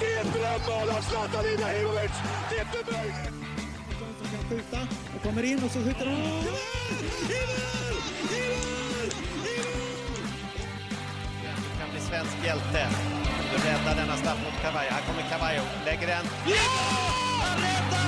Det är ett drömmål av Zlatan Ibrahimovic! Det är inte möjligt! som kan skjuta och kommer in och så skjuter han. I mål! I mål! I mål! Du kan bli svensk hjälte. Du räddar denna straff mot Cavallo. Här kommer Cavallo, lägger den. Ja! Han räddar!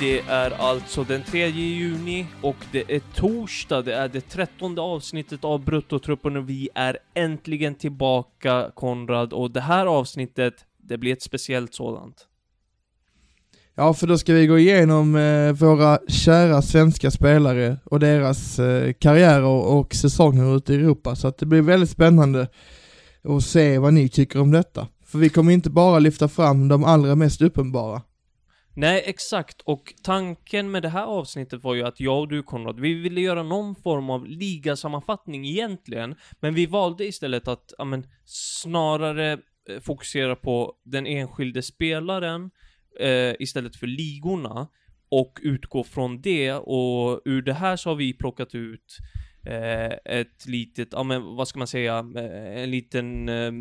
Det är alltså den 3 juni och det är torsdag. Det är det trettonde avsnittet av Bruttotruppen och vi är äntligen tillbaka, Konrad. Och det här avsnittet, det blir ett speciellt sådant. Ja, för då ska vi gå igenom eh, våra kära svenska spelare och deras eh, karriärer och säsonger ute i Europa. Så att det blir väldigt spännande att se vad ni tycker om detta. För vi kommer inte bara lyfta fram de allra mest uppenbara. Nej, exakt. Och tanken med det här avsnittet var ju att jag och du Konrad, vi ville göra någon form av ligasammanfattning egentligen, men vi valde istället att, ja men, snarare eh, fokusera på den enskilde spelaren eh, istället för ligorna och utgå från det och ur det här så har vi plockat ut eh, ett litet, ja men vad ska man säga, eh, en liten eh,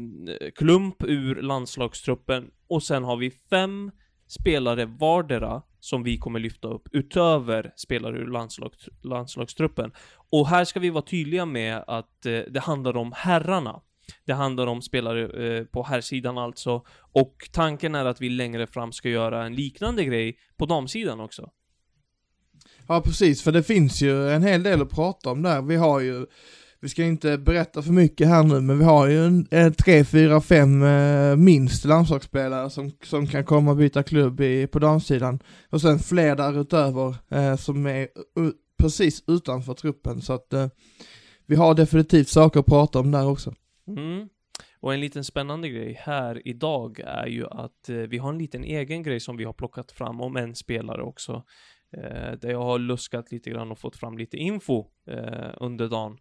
klump ur landslagstruppen och sen har vi fem spelare vardera som vi kommer lyfta upp utöver spelare ur landslag, landslagstruppen. Och här ska vi vara tydliga med att eh, det handlar om herrarna. Det handlar om spelare eh, på herrsidan alltså. Och tanken är att vi längre fram ska göra en liknande grej på damsidan också. Ja, precis, för det finns ju en hel del att prata om där. Vi har ju, vi ska inte berätta för mycket här nu, men vi har ju en, en tre, fyra, fem eh, minst landslagsspelare som, som kan komma och byta klubb i, på damsidan. Och sen fler därutöver eh, som är u- precis utanför truppen, så att eh, vi har definitivt saker att prata om där också. Mm. Och en liten spännande grej här idag är ju att eh, vi har en liten egen grej som vi har plockat fram om en spelare också. Eh, där jag har luskat lite grann och fått fram lite info eh, under dagen.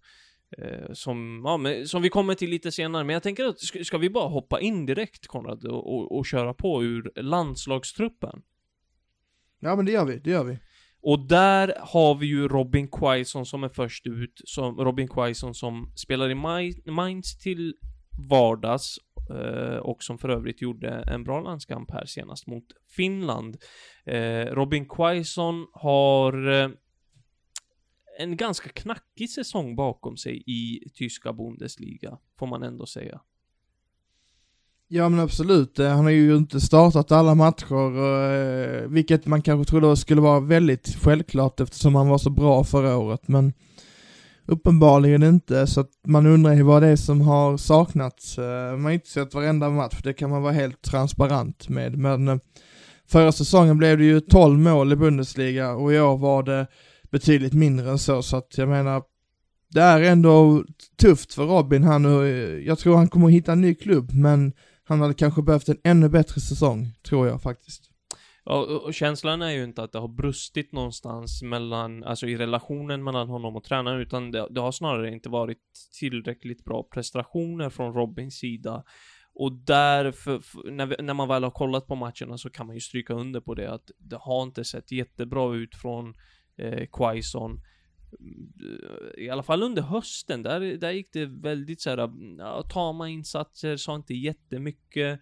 Eh, som, ja, men, som vi kommer till lite senare, men jag tänker att ska, ska vi bara hoppa in direkt Konrad och, och, och köra på ur landslagstruppen? Ja men det gör vi, det gör vi. Och där har vi ju Robin Quaison som är först ut, som Robin Quaison som spelar i Mainz till vardags eh, och som för övrigt gjorde en bra landskamp här senast mot Finland. Eh, Robin Quaison har en ganska knackig säsong bakom sig i tyska Bundesliga, får man ändå säga. Ja men absolut, eh, han har ju inte startat alla matcher, eh, vilket man kanske trodde skulle vara väldigt självklart eftersom han var så bra förra året, men uppenbarligen inte, så att man undrar ju vad det är som har saknats. Eh, man har inte sett varenda match, det kan man vara helt transparent med, men förra säsongen blev det ju 12 mål i Bundesliga och i år var det betydligt mindre än så, så att jag menar, det är ändå tufft för Robin här nu. jag tror han kommer att hitta en ny klubb, men han hade kanske behövt en ännu bättre säsong, tror jag faktiskt. Ja, och- och känslan är ju inte att det har brustit någonstans mellan, alltså i relationen mellan honom och tränaren, utan det, det har snarare inte varit tillräckligt bra prestationer från Robins sida. Och därför, när, vi, när man väl har kollat på matcherna så kan man ju stryka under på det att det har inte sett jättebra ut från eh, Quaison. Eh, I alla fall under hösten, där, där gick det väldigt såhär, ja, tama insatser, sa inte jättemycket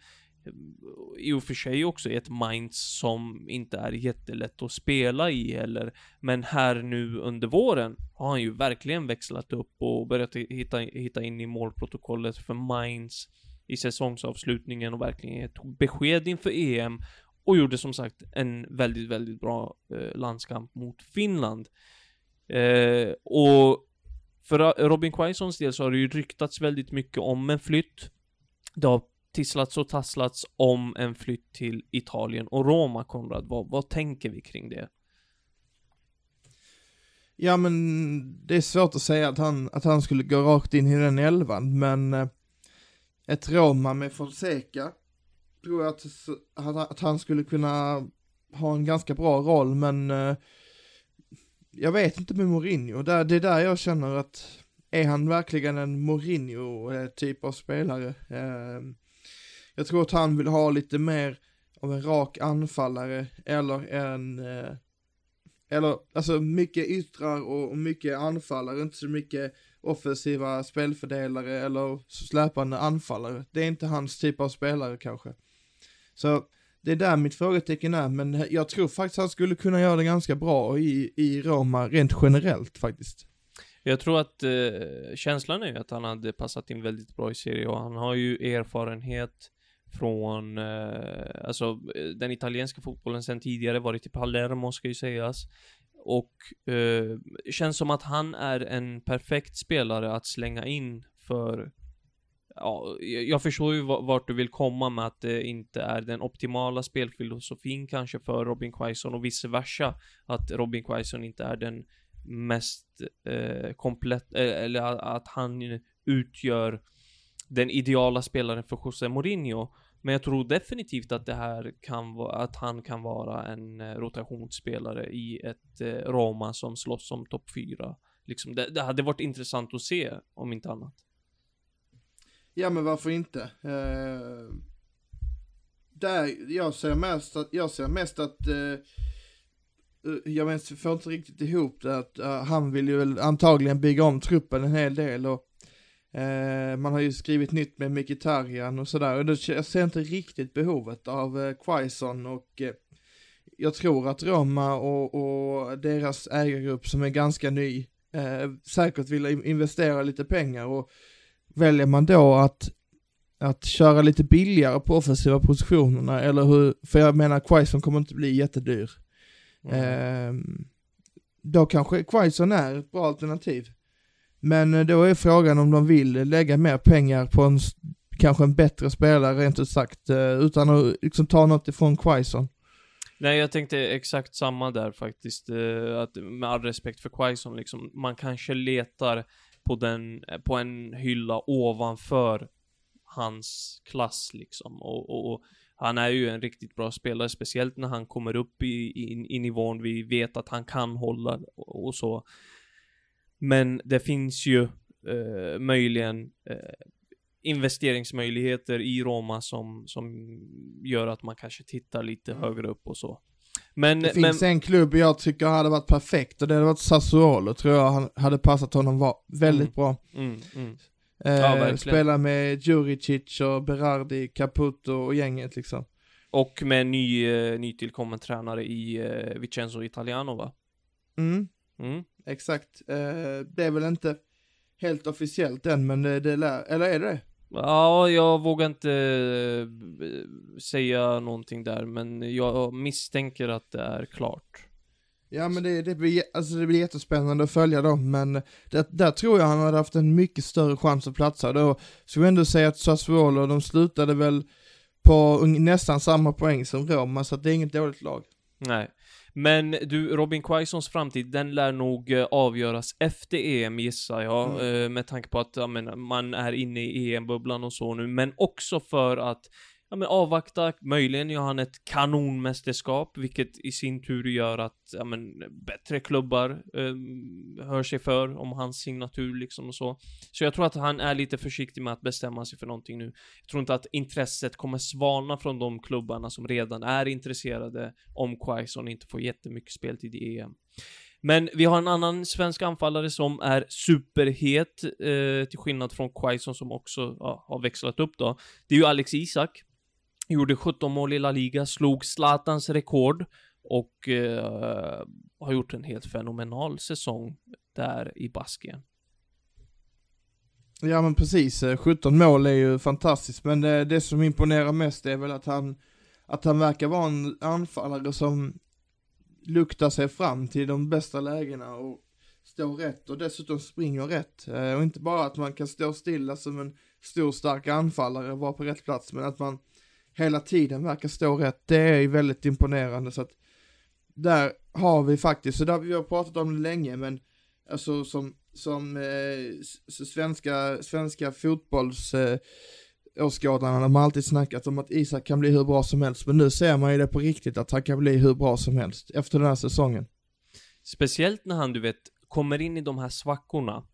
i och för sig också ett minds som inte är jättelätt att spela i heller. Men här nu under våren har han ju verkligen växlat upp och börjat hitta, hitta in i målprotokollet för minds i säsongsavslutningen och verkligen tog besked inför EM och gjorde som sagt en väldigt, väldigt bra eh, landskamp mot Finland. Eh, och för eh, Robin Quaisons del så har det ju ryktats väldigt mycket om en flytt. Det har tisslats och tasslats om en flytt till Italien och Roma, Konrad. Vad, vad tänker vi kring det? Ja men det är svårt att säga att han, att han skulle gå rakt in i den elvan, men eh, ett Roma med Fonseca tror jag att, att, att han skulle kunna ha en ganska bra roll, men eh, jag vet inte med Mourinho, Det, det är där jag känner att är han verkligen en Mourinho-typ eh, av spelare? Eh, jag tror att han vill ha lite mer av en rak anfallare eller en, eh, eller alltså mycket yttrar och, och mycket anfallare, inte så mycket offensiva spelfördelare eller släpande anfallare. Det är inte hans typ av spelare kanske. Så det är där mitt frågetecken är, men jag tror faktiskt han skulle kunna göra det ganska bra i, i Roma rent generellt faktiskt. Jag tror att eh, känslan är ju att han hade passat in väldigt bra i Serie och han har ju erfarenhet från, eh, alltså eh, den italienska fotbollen sen tidigare, varit i Palermo ska ju sägas. Och eh, känns som att han är en perfekt spelare att slänga in för Ja, jag förstår ju vart du vill komma med att det inte är den optimala spelfilosofin kanske för Robin Quaison och vice versa. Att Robin Quaison inte är den mest eh, komplett, eh, eller att han utgör den ideala spelaren för José Mourinho. Men jag tror definitivt att det här kan vara, att han kan vara en eh, rotationsspelare i ett eh, Roma som slåss om topp 4. Liksom, det, det, hade varit intressant att se, om inte annat. Ja, men varför inte? Eh, där, jag ser mest att, jag ser mest att eh, eh jag vet, får inte riktigt ihop det att uh, han vill ju väl antagligen bygga om truppen en hel del och eh, man har ju skrivit nytt med Mkhitaryan och sådär. Och då, jag ser inte riktigt behovet av eh, Quaison och jag tror att Roma och, och, deras ägargrupp som är ganska ny säkert vill investera lite pengar och väljer man då att att köra lite billigare på offensiva positionerna eller hur, för jag menar Quaison kommer inte bli jättedyr. Mm. Eh, då kanske Quaison är ett bra alternativ. Men eh, då är frågan om de vill lägga mer pengar på en, kanske en bättre spelare rent ut sagt, eh, utan att liksom ta något ifrån Quaison. Nej, jag tänkte exakt samma där faktiskt. Eh, att med all respekt för Quaison, liksom, man kanske letar på den, på en hylla ovanför hans klass liksom. Och, och, och, han är ju en riktigt bra spelare, speciellt när han kommer upp i, i, i nivån vi vet att han kan hålla och, och så. Men det finns ju eh, möjligen eh, investeringsmöjligheter i Roma som, som gör att man kanske tittar lite högre upp och så. Men, det finns en klubb jag tycker hade varit perfekt och det hade varit Sassuolo, tror jag hade passat honom var väldigt mm. bra. Mm, mm. Eh, ja, spela med Djuricic och Berardi, Caputo och gänget liksom. Och med ny, eh, nytillkommen tränare i eh, Vicenzo Italiano va? Mm. Mm exakt. Eh, det är väl inte helt officiellt än, men det, det lär, eller är det Ja, jag vågar inte eh, säga någonting där, men jag misstänker att det är klart. Ja men det, det, blir, alltså det blir jättespännande att följa dem, men det, där tror jag han hade haft en mycket större chans att platsa. Då skulle jag ändå säga att Sassuolo, de slutade väl på nästan samma poäng som Roma, så det är inget dåligt lag. Nej. Men du, Robin Quaisons framtid, den lär nog eh, avgöras efter EM gissar jag, mm. Eh, med tanke på att ja, men, man är inne i EM-bubblan och så nu, men också för att ja, men avvakta, möjligen gör han ett kanonmästerskap, vilket i sin tur gör att, ja men, bättre klubbar eh, hör sig för om hans signatur liksom och så. Så jag tror att han är lite försiktig med att bestämma sig för någonting nu. Jag tror inte att intresset kommer svalna från de klubbarna som redan är intresserade om Quaison inte får jättemycket speltid i EM. Men vi har en annan svensk anfallare som är superhet, eh, till skillnad från Quaison som också ja, har växlat upp då. Det är ju Alex Isak. Gjorde 17 mål i La Liga, slog Zlatans rekord och eh, har gjort en helt fenomenal säsong där i Baskien. Ja men precis, eh, 17 mål är ju fantastiskt, men det, det som imponerar mest är väl att han, att han verkar vara en anfallare som luktar sig fram till de bästa lägena och står rätt och dessutom springer rätt. Eh, och inte bara att man kan stå stilla som en stor stark anfallare och vara på rätt plats, men att man hela tiden verkar stå rätt, det är väldigt imponerande så att där har vi faktiskt, så där vi har pratat om det länge, men alltså som, som eh, svenska, svenska fotbolls eh, åskådarna, de har alltid snackat om att Isak kan bli hur bra som helst, men nu ser man ju det på riktigt att han kan bli hur bra som helst efter den här säsongen. Speciellt när han, du vet, kommer in i de här svackorna,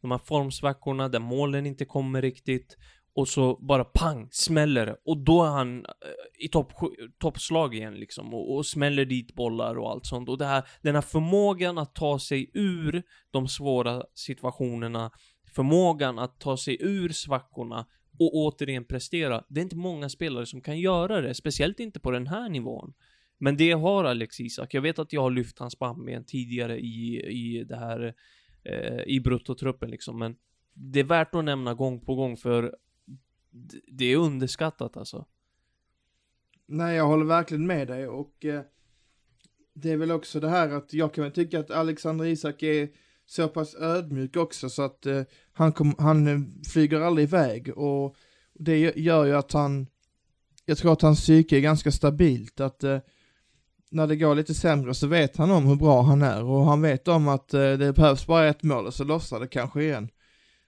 de här formsvackorna där målen inte kommer riktigt och så bara pang, smäller det. Och då är han eh, i topp, toppslag igen liksom. Och, och smäller dit bollar och allt sånt. Och det här, den här förmågan att ta sig ur de svåra situationerna, förmågan att ta sig ur svackorna och återigen prestera. Det är inte många spelare som kan göra det, speciellt inte på den här nivån. Men det har Alex Isak. Jag vet att jag har lyft hans pannben tidigare i, i det här, eh, i bruttotruppen liksom, men det är värt att nämna gång på gång för det är underskattat alltså. Nej, jag håller verkligen med dig och eh, det är väl också det här att jag kan väl tycka att Alexander Isak är så pass ödmjuk också så att eh, han, kom, han eh, flyger aldrig iväg och det gör ju att han, jag tror att hans psyke är ganska stabilt, att eh, när det går lite sämre så vet han om hur bra han är och han vet om att eh, det behövs bara ett mål och så lossar det kanske igen.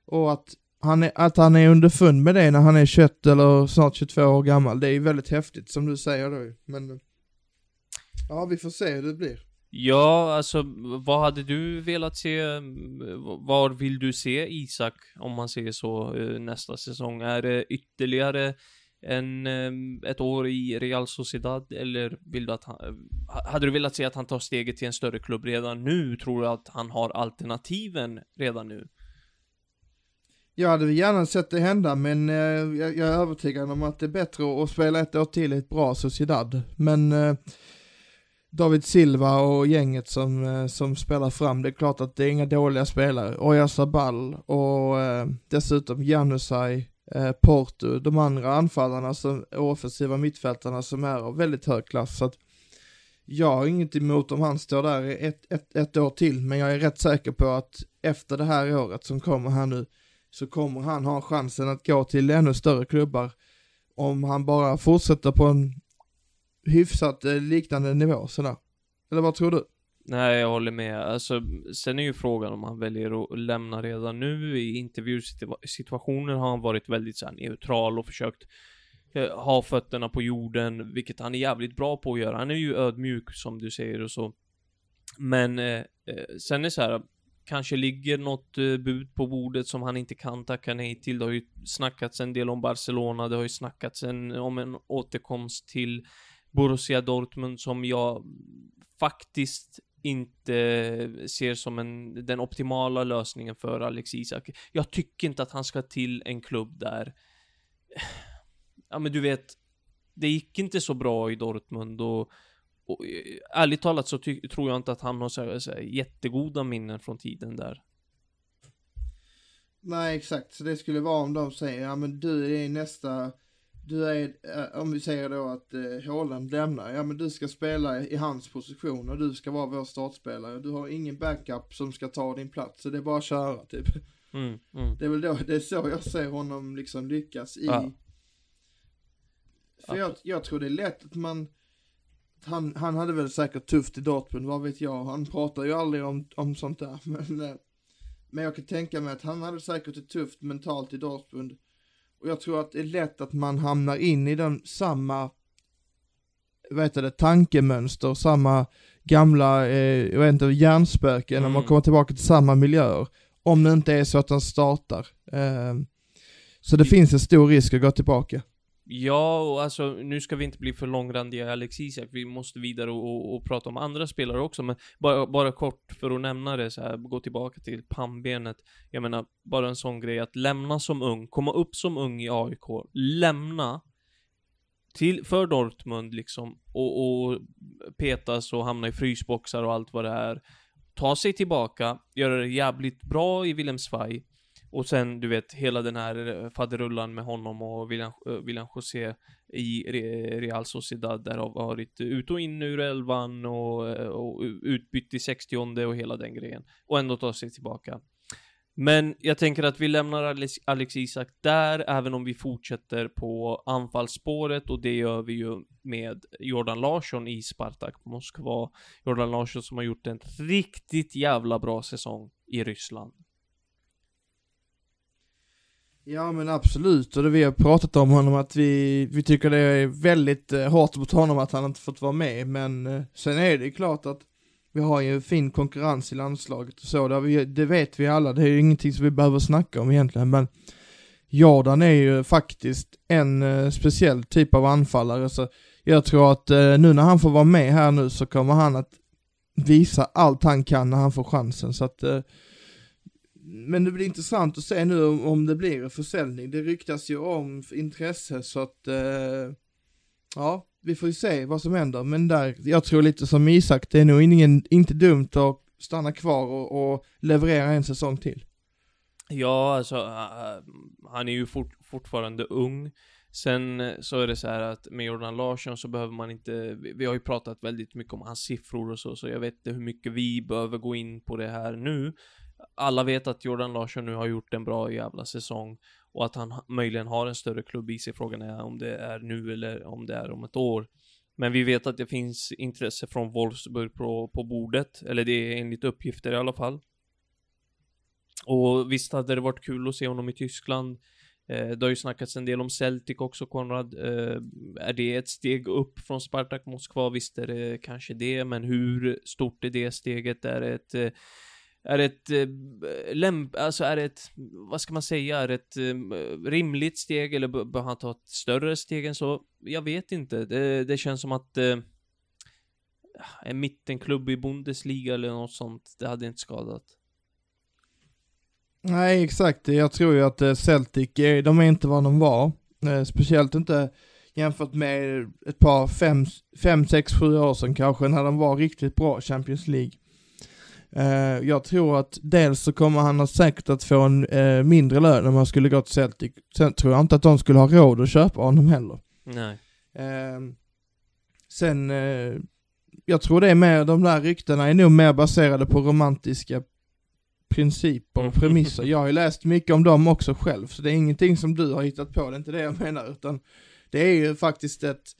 Och att han är, att han är underfund med det när han är 21 eller snart 22 år gammal, det är ju väldigt häftigt som du säger då Men, ja vi får se hur det blir. Ja, alltså vad hade du velat se? Mm, Var vill du se Isak, om man säger så, eh, nästa säsong? Är det ytterligare en, mm, ett år i Real Sociedad eller vill du att han, eh, hade du velat se att han tar steget till en större klubb redan nu? Tror du att han har alternativen redan nu? Jag hade gärna sett det hända, men eh, jag, jag, är övertygad om att det är bättre att spela ett år till i ett bra Sociedad. Men eh, David Silva och gänget som, eh, som spelar fram, det är klart att det är inga dåliga spelare. Oya Sabal och eh, dessutom Janusaj, eh, Porto, de andra anfallarna som, offensiva mittfältarna som är av väldigt hög klass. Så att jag har inget emot om han står där ett, ett, ett år till, men jag är rätt säker på att efter det här året som kommer här nu, så kommer han ha chansen att gå till ännu större klubbar om han bara fortsätter på en hyfsat eh, liknande nivå sådär. Eller vad tror du? Nej, jag håller med. Alltså, sen är ju frågan om han väljer att lämna redan nu. I intervjusituationer har han varit väldigt så här, neutral och försökt eh, ha fötterna på jorden, vilket han är jävligt bra på att göra. Han är ju ödmjuk som du säger och så. Men eh, eh sen är det så här, kanske ligger något eh, bud på bordet som han inte kan tacka nej till. Det har ju snackats en del om Barcelona, det har ju snackats en, om en återkomst till Borussia Dortmund som jag faktiskt inte ser som en, den optimala lösningen för Alex Isak. Jag tycker inte att han ska till en klubb där, ja men du vet, det gick inte så bra i Dortmund och och eh, ärligt talat så tror jag inte att han har så, så jättegoda minnen från tiden där. Nej, exakt. Så det skulle vara om de säger, ja men du är nästa, du är, eh, om vi säger då att eh, Haaland lämnar, ja men du ska spela i hans position och du ska vara vår startspelare. Du har ingen backup som ska ta din plats, så det är bara att köra typ. Mm, mm. Det är väl då, det är så jag ser honom liksom lyckas i. Ja. För jag, jag tror det är lätt att man, han, han hade väl säkert tufft i Dortmund, vad vet jag. Han pratar ju aldrig om, om sånt där. Men, eh, men jag kan tänka mig att han hade säkert det tufft mentalt i Dortmund. Och jag tror att det är lätt att man hamnar in i den samma, vad heter det, tankemönster, samma gamla, eh, jag vet inte, hjärnspöken mm. när man mm. kommer tillbaka till samma miljöer. Om det inte är så att han startar. Eh, så det finns en stor risk att gå tillbaka. Ja, och alltså nu ska vi inte bli för långrandiga Alex Isak, vi måste vidare och, och, och, prata om andra spelare också, men bara, bara kort för att nämna det så här, gå tillbaka till pannbenet. Jag menar, bara en sån grej att lämna som ung, komma upp som ung i AIK, lämna till, för Dortmund liksom, och, och petas och hamna i frysboxar och allt vad det är. Ta sig tillbaka, göra det jävligt bra i Wilhelmsvaj och sen, du vet, hela den här eh, faderullan med honom och William, eh, William José i Real Sociedad där har varit ut och in ur elvan och, eh, och utbytt i 60 och hela den grejen. Och ändå ta sig tillbaka. Men jag tänker att vi lämnar Alex, Alex Isak där, även om vi fortsätter på anfallsspåret och det gör vi ju med Jordan Larsson i Spartak Moskva. Jordan Larsson som har gjort en riktigt jävla bra säsong i Ryssland. Ja men absolut, och det vi har pratat om honom att vi, vi tycker det är väldigt eh, hårt mot honom att han inte fått vara med, men eh, sen är det ju klart att vi har ju fin konkurrens i landslaget och så, det, vi, det vet vi alla, det är ju ingenting som vi behöver snacka om egentligen, men Jordan är ju faktiskt en eh, speciell typ av anfallare. Så jag tror att eh, nu när han får vara med här nu så kommer han att visa allt han kan när han får chansen. Så att eh, men det blir intressant att se nu om, om det blir en försäljning. Det ryktas ju om intresse så att eh, ja, vi får ju se vad som händer. Men där, jag tror lite som Isak, det är nog ingen, inte dumt att stanna kvar och, och leverera en säsong till. Ja, alltså, han är ju fort, fortfarande ung. Sen eh, så är det så här att med Jordan Larsson så behöver man inte, vi, vi har ju pratat väldigt mycket om hans siffror och så, så jag vet inte hur mycket vi behöver gå in på det här nu. Alla vet att Jordan Larsson nu har gjort en bra jävla säsong och att han möjligen har en större klubb i sig. Frågan är om det är nu eller om det är om ett år. Men vi vet att det finns intresse från Wolfsburg på, på bordet, eller det är enligt uppgifter i alla fall. Och visst hade det varit kul att se honom i Tyskland. Eh, det har ju snackats en del om Celtic också, Konrad. Eh, är det ett steg upp från Spartak Moskva? Visst är det kanske det, men hur stort är det steget? Är det ett eh, är det ett eh, lämp, alltså är det ett, vad ska man säga, är det ett eh, rimligt steg eller bör han ta ett större steg än så? Jag vet inte. Det, det känns som att eh, en mittenklubb i Bundesliga eller något sånt, det hade inte skadat. Nej, exakt. Jag tror ju att eh, Celtic, eh, de är inte vad de var. Eh, speciellt inte jämfört med ett par fem, fem, sex, sju år sedan kanske, när de var riktigt bra Champions League. Uh, jag tror att dels så kommer han säkert att få en uh, mindre lön om han skulle gå till Celtic. Sen tror jag inte att de skulle ha råd att köpa honom heller. Nej. Uh, sen, jag tror det är mer, de där ryktena är nog mer baserade på romantiska principer och premisser. Jag har ju läst mycket om dem också själv, så det är ingenting som du har hittat på, det är inte det jag menar, utan det är ju faktiskt ett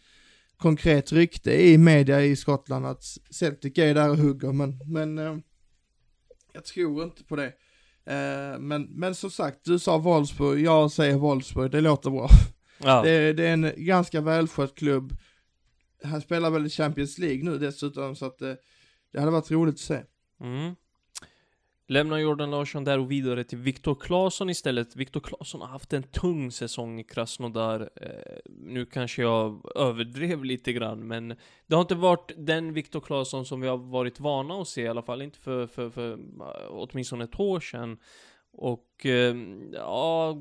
konkret rykte i media i Skottland att Celtic är där och hugger, men, men jag tror inte på det. Eh, men, men som sagt, du sa Wolfsburg, jag säger Wolfsburg, det låter bra. Ja. Det, det, är en ganska välskött klubb. Han spelar väl i Champions League nu dessutom, så att det, det hade varit roligt att se. Mm. Lämnar Jordan Larsson där och vidare till Viktor Claesson istället. Viktor Claesson har haft en tung säsong i Krasnodar. Eh, nu kanske jag överdrev lite grann, men det har inte varit den Viktor Claesson som vi har varit vana att se i alla fall, inte för, för, för eh, åtminstone ett år sedan. Och eh, ja,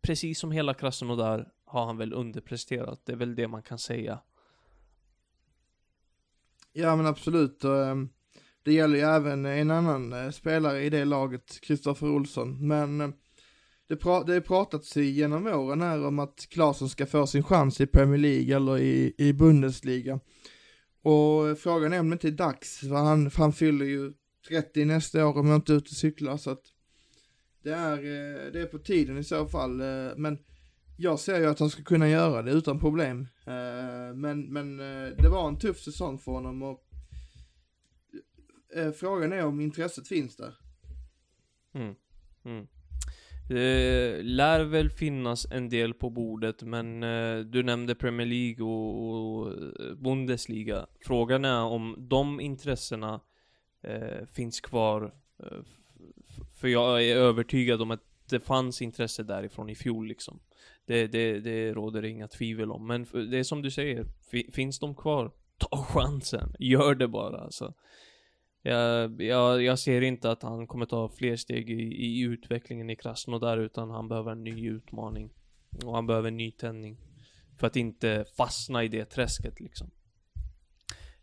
precis som hela Krasnodar har han väl underpresterat. Det är väl det man kan säga. Ja men absolut. Um det gäller ju även en annan eh, spelare i det laget, Kristoffer Olsson, men eh, det, pra det har pratats genom åren här om att Klasen ska få sin chans i Premier League eller i, i Bundesliga. Och eh, frågan är om det inte är dags, för han, för han fyller ju 30 nästa år om jag inte är ute och cyklar, så att det är, det är på tiden i så fall, men jag ser ju att han ska kunna göra det utan problem. Men, men det var en tuff säsong för honom och Eh, frågan är om intresset finns där. Mm. Mm. Det lär väl finnas en del på bordet, men eh, du nämnde Premier League och, och eh, Bundesliga. Frågan är om de intressena eh, finns kvar. Eh, för jag är övertygad om att det fanns intresse därifrån i fjol liksom. Det, det, det råder inga tvivel om. Men det är som du säger, finns de kvar? Ta chansen, gör det bara alltså. Jag, jag, jag, ser inte att han kommer ta fler steg i, i utvecklingen i Krasnodar utan han behöver en ny utmaning. Och han behöver en ny tändning. För att inte fastna i det träsket liksom.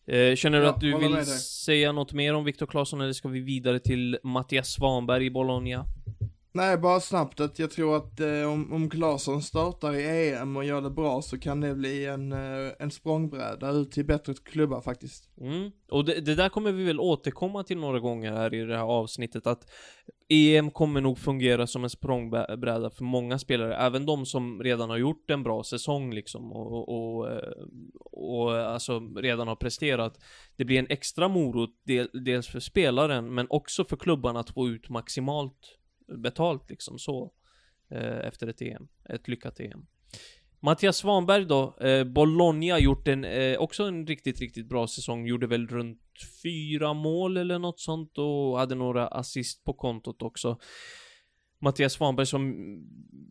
Eh, känner du ja, att du vill säga något mer om Viktor Claesson eller ska vi vidare till Mattias Svanberg i Bologna? Nej, bara snabbt att jag tror att eh, om, om Claesson startar i EM och gör det bra så kan det bli en, eh, en språngbräda ut till bättre klubbar faktiskt. Mm. Och det, det, där kommer vi väl återkomma till några gånger här i det här avsnittet att EM kommer nog fungera som en språngbräda för många spelare, även de som redan har gjort en bra säsong liksom och, och, och, eh, och alltså redan har presterat. Det blir en extra morot, del, dels för spelaren men också för klubbarna att få ut maximalt betalt liksom så. Eh, efter ett EM. Ett lyckat EM. Mattias Svanberg då, eh, Bologna gjort en, eh, också en riktigt, riktigt bra säsong. Gjorde väl runt fyra mål eller något sånt och hade några assist på kontot också. Mattias Svanberg som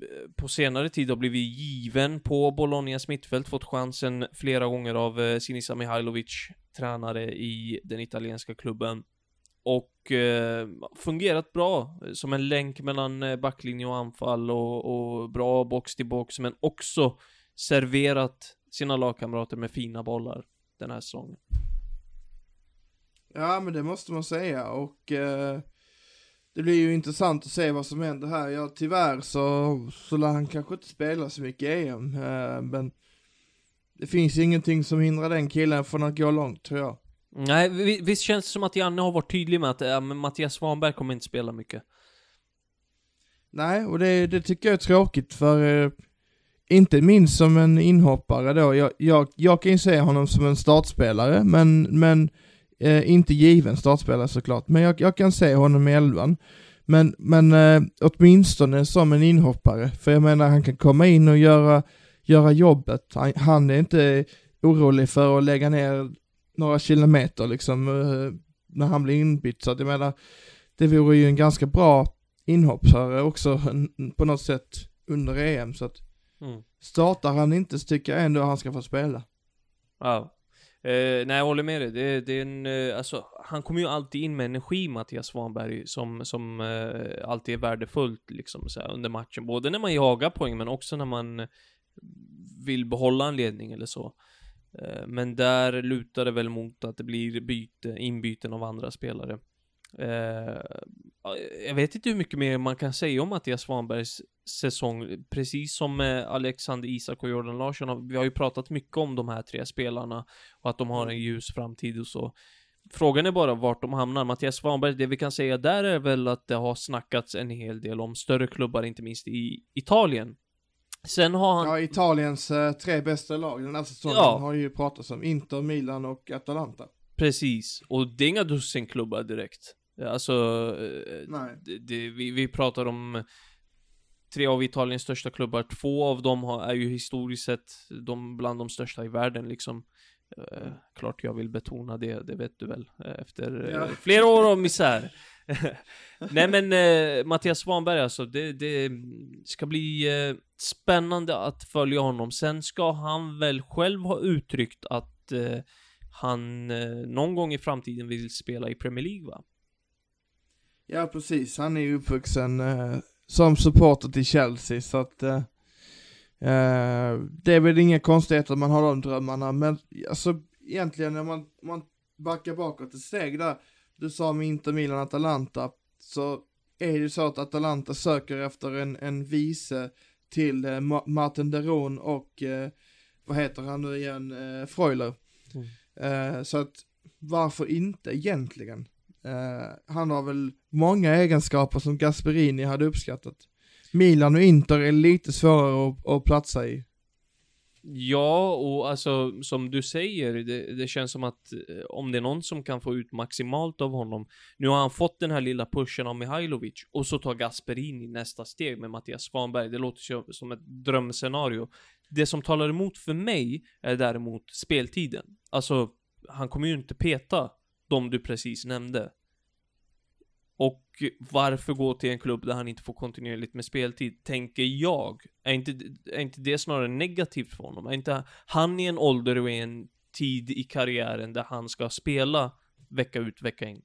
eh, på senare tid har blivit given på Bolognas mittfält, fått chansen flera gånger av eh, Sinisa Mihailovic, tränare i den italienska klubben. Och eh, fungerat bra eh, som en länk mellan eh, backlinje och anfall och, och bra box till box, men också serverat sina lagkamrater med fina bollar den här säsongen. Ja, men det måste man säga och eh, det blir ju intressant att se vad som händer här. Ja, tyvärr så, så lär han kanske inte spela så mycket i EM, eh, men det finns ingenting som hindrar den killen från att gå långt, tror jag. Nej, visst känns det som att Janne har varit tydlig med att äh, Mattias Svanberg kommer inte spela mycket. Nej, och det, det tycker jag är tråkigt för eh, inte minst som en inhoppare då. Jag, jag, jag kan ju se honom som en startspelare, men, men eh, inte given startspelare såklart. Men jag, jag kan se honom i elvan. Men, men eh, åtminstone som en inhoppare, för jag menar han kan komma in och göra, göra jobbet. Han, han är inte orolig för att lägga ner några kilometer liksom eh, när han blir inbytt. Så att jag menar, det vore ju en ganska bra inhoppare också på något sätt under EM. Så att Mm. startar han inte så tycker jag ändå han ska få spela. Ja. Eh, nej, jag håller med dig. Det, det är en, eh, alltså, han kommer ju alltid in med energi, Mattias Svanberg, som, som eh, alltid är värdefullt liksom, så här, under matchen. Både när man jagar poäng, men också när man vill behålla en ledning eller så. Eh, men där lutar det väl mot att det blir byte, inbyten av andra spelare. Eh, jag vet inte hur mycket mer man kan säga om Mattias Svanbergs säsong. Precis som med Alexander Isak och Jordan Larsson. Vi har ju pratat mycket om de här tre spelarna och att de har en ljus framtid och så. Frågan är bara vart de hamnar. Mattias Svanberg, det vi kan säga där är väl att det har snackats en hel del om större klubbar, inte minst i Italien. Sen har han... Ja, Italiens eh, tre bästa lag den här säsongen Ja. har ju pratats om. Inter, Milan och Atalanta. Precis, och det är inga dussinklubbar direkt. Alltså, eh, Nej. det, det, vi, vi pratar om tre av Italiens största klubbar. Två av dem har, är ju historiskt sett de bland de största i världen liksom. Eh, klart jag vill betona det, det vet du väl, eh, efter Ja. flera år av misär. Nej men eh, Mattias Svanberg alltså, det, det ska bli eh, spännande att följa honom. Sen ska han väl själv ha uttryckt att eh, han eh, någon gång i framtiden vill spela i Premier League va? Ja, precis. Han är ju uppvuxen eh, som supporter till Chelsea, så att eh, eh, det är väl inga konstigheter att man har de drömmarna, men alltså egentligen när man, om man backar bakåt ett steg där, du sa med Inter, Milan, Atalanta, så är det ju så att Atalanta söker efter en, en vice till eh, Ma- Martin Deron och eh, vad heter han nu igen, eh, Freuler. Eh, så att varför inte egentligen? Eh, han har väl många egenskaper som Gasperini hade uppskattat. Milan och Inter är lite svårare att, att platsa i. Ja, och alltså som du säger, det, det känns som att eh, om det är någon som kan få ut maximalt av honom. Nu har han fått den här lilla pushen av Mihailovic och så tar Gasperini nästa steg med Mattias Svanberg. Det låter ju som ett drömscenario. Det som talar emot för mig är däremot speltiden. Alltså, han kommer ju inte peta de du precis nämnde. Och varför gå till en klubb där han inte får kontinuerligt med speltid, tänker jag. Är inte, är inte det snarare negativt för honom? Är inte han i en ålder och i en tid i karriären där han ska spela vecka ut, vecka in?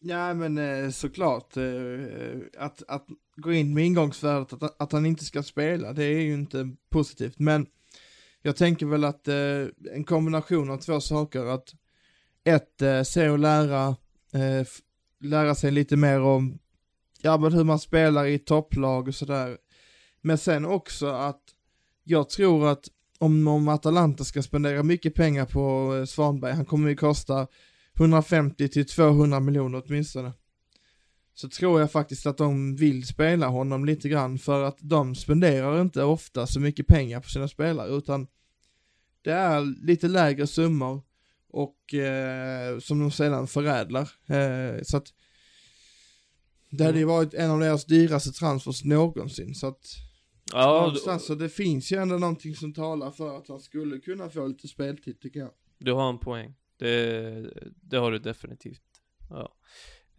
Ja men eh, såklart, eh, att, att gå in med ingångsvärdet att, att han inte ska spela, det är ju inte positivt. Men jag tänker väl att eh, en kombination av två saker, att ett, se och lära, eh, lära sig lite mer om, ja men hur man spelar i topplag och sådär. Men sen också att jag tror att om, om Atalanta ska spendera mycket pengar på eh, Svanberg, han kommer ju kosta 150 till 200 miljoner åtminstone. Så tror jag faktiskt att de vill spela honom lite grann för att de spenderar inte ofta så mycket pengar på sina spelare utan det är lite lägre summor och eh, som de sedan förädlar. Eh, så att det hade ju varit en av deras dyraste transfers någonsin så att Ja, någonstans så det finns ju ändå någonting som talar för att han skulle kunna få lite speltid tycker jag. du har en poäng. Det, det har du definitivt. Ja.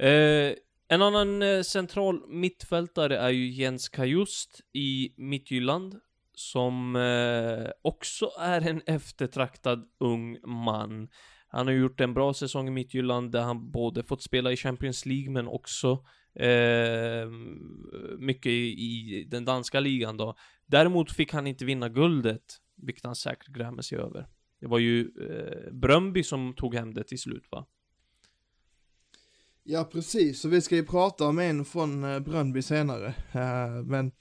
Eh, En annan eh, central mittfältare är ju Jens Kajust i Midtjylland. Som eh, också är en eftertraktad ung man. Han har gjort en bra säsong i Midtjylland där han både fått spela i Champions League men också eh, mycket i, i den danska ligan då. Däremot fick han inte vinna guldet, vilket han säkert grämer sig över. Det var ju eh, Bröndby som tog hem det till slut va? Ja, precis. Så vi ska ju prata om en från eh, Bröndby senare. Eh, men,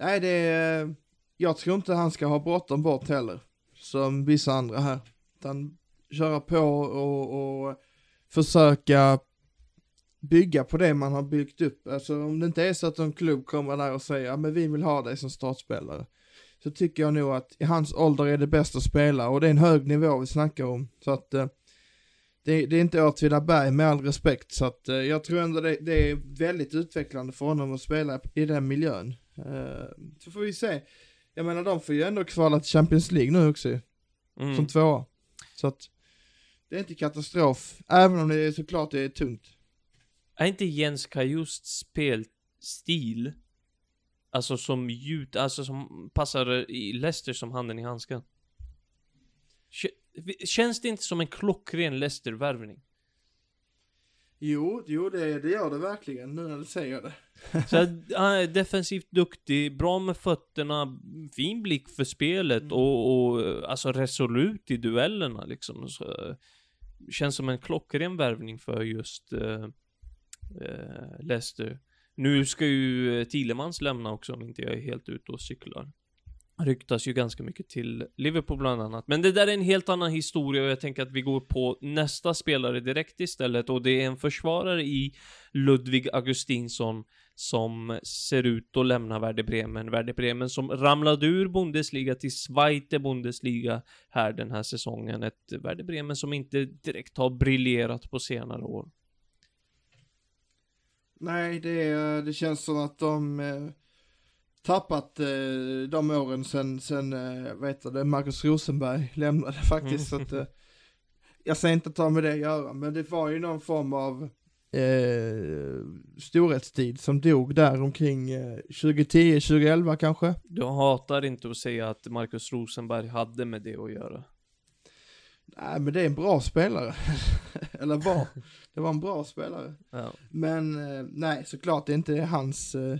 nej det är, jag tror inte han ska ha bråttom bort heller. Som vissa andra här. Utan köra på och, och försöka bygga på det man har byggt upp. Alltså om det inte är så att en klubb kommer där och säger, ja men vi vill ha dig som startspelare. Så tycker jag nog att i hans ålder är det bäst att spela och det är en hög nivå vi snackar om. Så att eh, det, det, är inte Åtvidaberg med all respekt. Så att eh, jag tror ändå det, det, är väldigt utvecklande för honom att spela i den miljön. Eh, så får vi se. Jag menar de får ju ändå kvala till Champions League nu också mm. Som tvåa. Så att det är inte katastrof, även om det är såklart det är tungt. Är inte Jens Kajusts spelstil, alltså som ljud, alltså som passar i Leicester som handen i handsken? Känns det inte som en klockren Leicester-värvning? Jo, jo det, det gör det verkligen nu när du säger det. Så han är defensivt duktig, bra med fötterna, fin blick för spelet mm. och, och alltså resolut i duellerna liksom. Så, känns som en klockren värvning för just uh, uh, Leicester. Nu ska ju Thielemans lämna också om inte jag är helt ute och cyklar ryktas ju ganska mycket till Liverpool bland annat. Men det där är en helt annan historia och jag tänker att vi går på nästa spelare direkt istället och det är en försvarare i Ludvig Augustinsson som ser ut att lämna Werder Bremen. Werder Bremen som ramlade ur Bundesliga till Zweite Bundesliga här den här säsongen. Ett Werder Bremen som inte direkt har briljerat på senare år. Nej, det, det känns som att de eh, tappat eh, de åren sen, sen eh, vet du, Marcus Rosenberg lämnade faktiskt. Mm. Så att, eh, jag säger inte ta med det att göra, men det var ju någon form av eh, storhetstid som dog där omkring eh, 2010, 2011 kanske. Du hatar inte att säga att Marcus Rosenberg hade med det att göra. Nej, men det är en bra spelare. Eller var. Det var en bra spelare. Ja. Men eh, nej, såklart det är inte hans eh,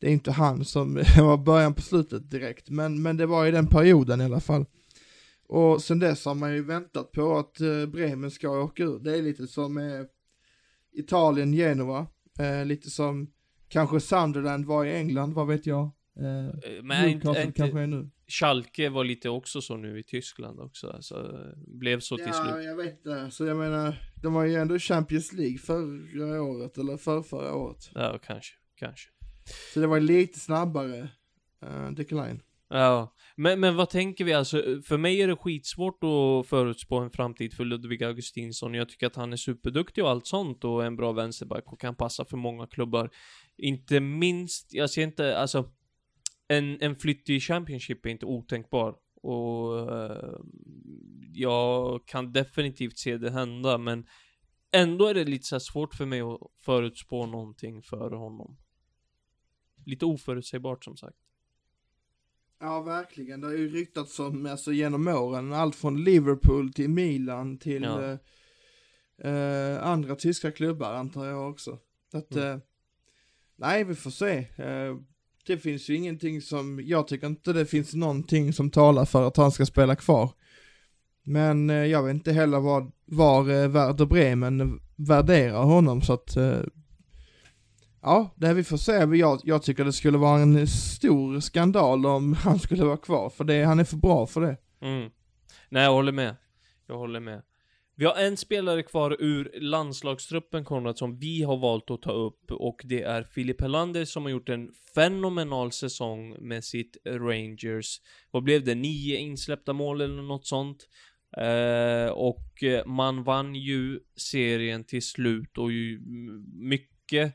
det är inte han som var början på slutet direkt, men, men det var i den perioden i alla fall. Och sen dess har man ju väntat på att eh, Bremen ska åka ur. Det är lite som eh, Italien, Genova, eh, lite som kanske Sunderland var i England, vad vet jag. Eh, eh men Newcastle inte, kanske är nu. Schalke var lite också så nu i Tyskland också, alltså blev så till ja, slut. Ja, jag vet det. Så jag menar, de var ju ändå Champions League förra året, eller för förra året. Ja, kanske, kanske. Så det var lite snabbare eh, uh, decline. Ja, men, men vad tänker vi alltså? För mig är det skitsvårt att förutspå en framtid för Ludvig Augustinsson. Jag tycker att han är superduktig och allt sånt och en bra vänsterback och kan passa för många klubbar. Inte minst, jag ser inte, alltså en, en flytt i Championship är inte otänkbar. Och uh, jag kan definitivt se det hända, men ändå är det lite så svårt för mig att förutspå någonting för honom lite oförutsägbart som sagt. Ja, verkligen. Det har ju ryktats om, alltså genom åren, allt från Liverpool till Milan till ja. eh, eh, andra tyska klubbar antar jag också. Att, mm. eh, nej, vi får se. Eh, det finns ju ingenting som, jag tycker inte det finns någonting som talar för att han ska spela kvar. Men eh, jag vet inte heller vad, var eh, Werder Bremen värderar honom så att Ja, det vi får se. Jag, jag tycker det skulle vara en stor skandal om han skulle vara kvar, för det, han är för bra för det. Mm. Nej, jag håller med. Jag håller med. Vi har en spelare kvar ur landslagstruppen Konrad som vi har valt att ta upp och det är Filip Helander som har gjort en fenomenal säsong med sitt Rangers. Vad blev det? Nio insläppta mål eller något sånt. Eh, och man vann ju serien till slut och ju mycket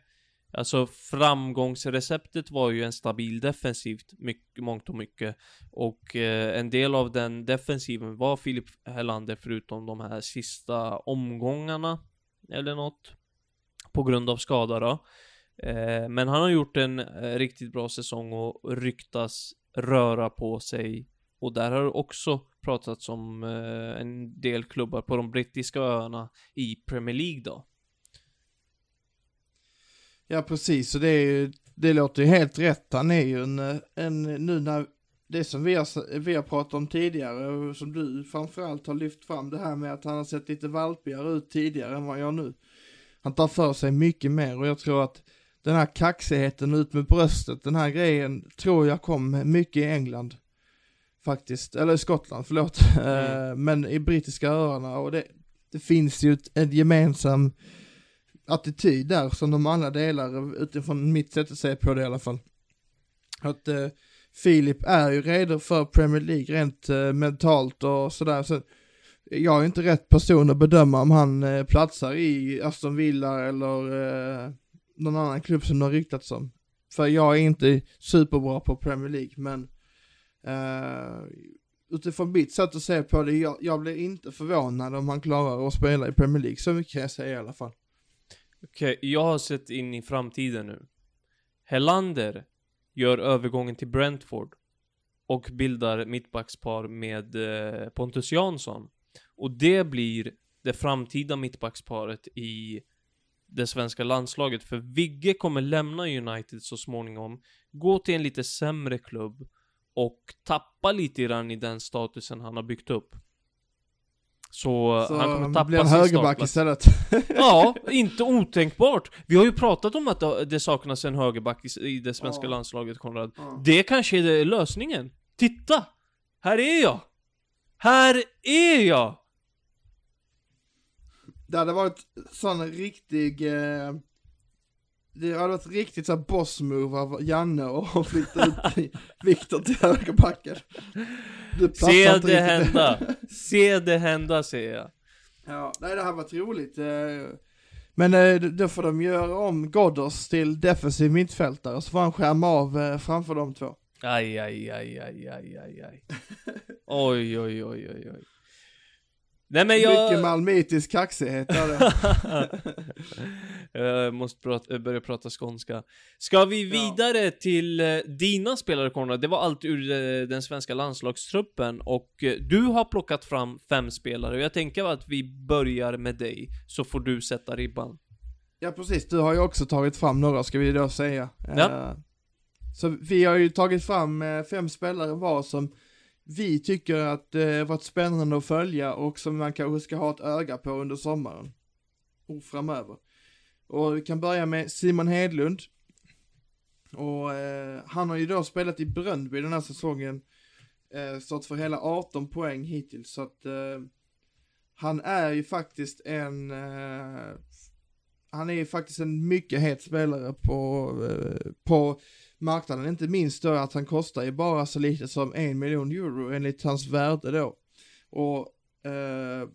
Alltså framgångsreceptet var ju en stabil defensivt, mycket, mångt och mycket. Och eh, en del av den defensiven var Filip Hellander förutom de här sista omgångarna. Eller något. På grund av skada då. Eh, men han har gjort en eh, riktigt bra säsong och ryktas röra på sig. Och där har det också pratats om eh, en del klubbar på de brittiska öarna i Premier League då. Ja precis, och det, är ju, det låter ju helt rätt. Han är ju en, en nu när det som vi har, vi har pratat om tidigare och som du framförallt har lyft fram det här med att han har sett lite valpigare ut tidigare än vad jag nu. Han tar för sig mycket mer och jag tror att den här kaxigheten ut med bröstet, den här grejen tror jag kom mycket i England. Faktiskt, eller i Skottland, förlåt. Mm. Men i brittiska öarna och det, det finns ju ett, ett gemensam attityd där som de alla delar utifrån mitt sätt att se på det i alla fall. Att eh, Filip är ju redo för Premier League rent eh, mentalt och sådär. Så jag är inte rätt person att bedöma om han eh, platsar i Aston Villa eller eh, någon annan klubb som det har ryktats om. För jag är inte superbra på Premier League men eh, utifrån mitt sätt att se på det, jag, jag blir inte förvånad om han klarar att spela i Premier League. Så mycket kan jag säga i alla fall. Okej, okay, jag har sett in i framtiden nu. Helander gör övergången till Brentford och bildar mittbackspar med eh, Pontus Jansson. Och det blir det framtida mittbacksparet i det svenska landslaget. För Vigge kommer lämna United så småningom, gå till en lite sämre klubb och tappa lite grann i den statusen han har byggt upp. Så, så han kommer tappa blir en högerback istället. ja, inte otänkbart. Vi har ju pratat om att det saknas en högerback i det svenska ja. landslaget, Konrad. Ja. Det kanske är lösningen. Titta! Här är jag! Här är jag! Det hade varit sån riktig, eh, det hade varit riktigt såhär boss-move av Janne och flytta ut Viktor till högerbacken. Se det hända! Se det hända säger jag. Ja, nej det här var roligt. Eh, men eh, då får de göra om Godders till defensiv mittfältare så får han skärma av eh, framför de två. Aj, aj, aj, aj, aj, aj, aj. Oj, oj, oj, oj, oj. Nej men jag... Mycket malmitisk kaxighet Jag måste prata, börja prata skånska. Ska vi vidare ja. till uh, dina spelare Konrad? Det var allt ur uh, den svenska landslagstruppen och uh, du har plockat fram fem spelare och jag tänker att vi börjar med dig så får du sätta ribban. Ja precis, du har ju också tagit fram några ska vi då säga. Ja. Så vi har ju tagit fram fem spelare var som vi tycker att det varit spännande att följa och som man kanske ska ha ett öga på under sommaren. Och framöver. Och vi kan börja med Simon Hedlund. Och eh, han har ju då spelat i Bröndby den här säsongen. Eh, stått för hela 18 poäng hittills så att eh, han är ju faktiskt en eh, han är ju faktiskt en mycket het spelare på, eh, på marknaden. Inte minst då att han kostar ju bara så lite som en miljon euro enligt hans värde då. Och eh,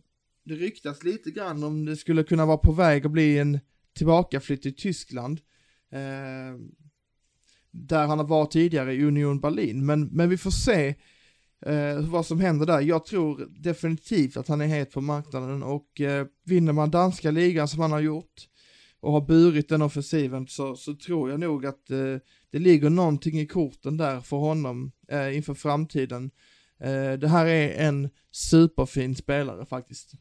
det ryktas lite grann om det skulle kunna vara på väg att bli en tillbakaflytt till Tyskland. Eh, där han har varit tidigare i Union Berlin. Men, men vi får se eh, vad som händer där. Jag tror definitivt att han är het på marknaden och eh, vinner man danska ligan som han har gjort och har burit den offensiven så, så tror jag nog att eh, det ligger någonting i korten där för honom eh, inför framtiden. Eh, det här är en superfin spelare faktiskt.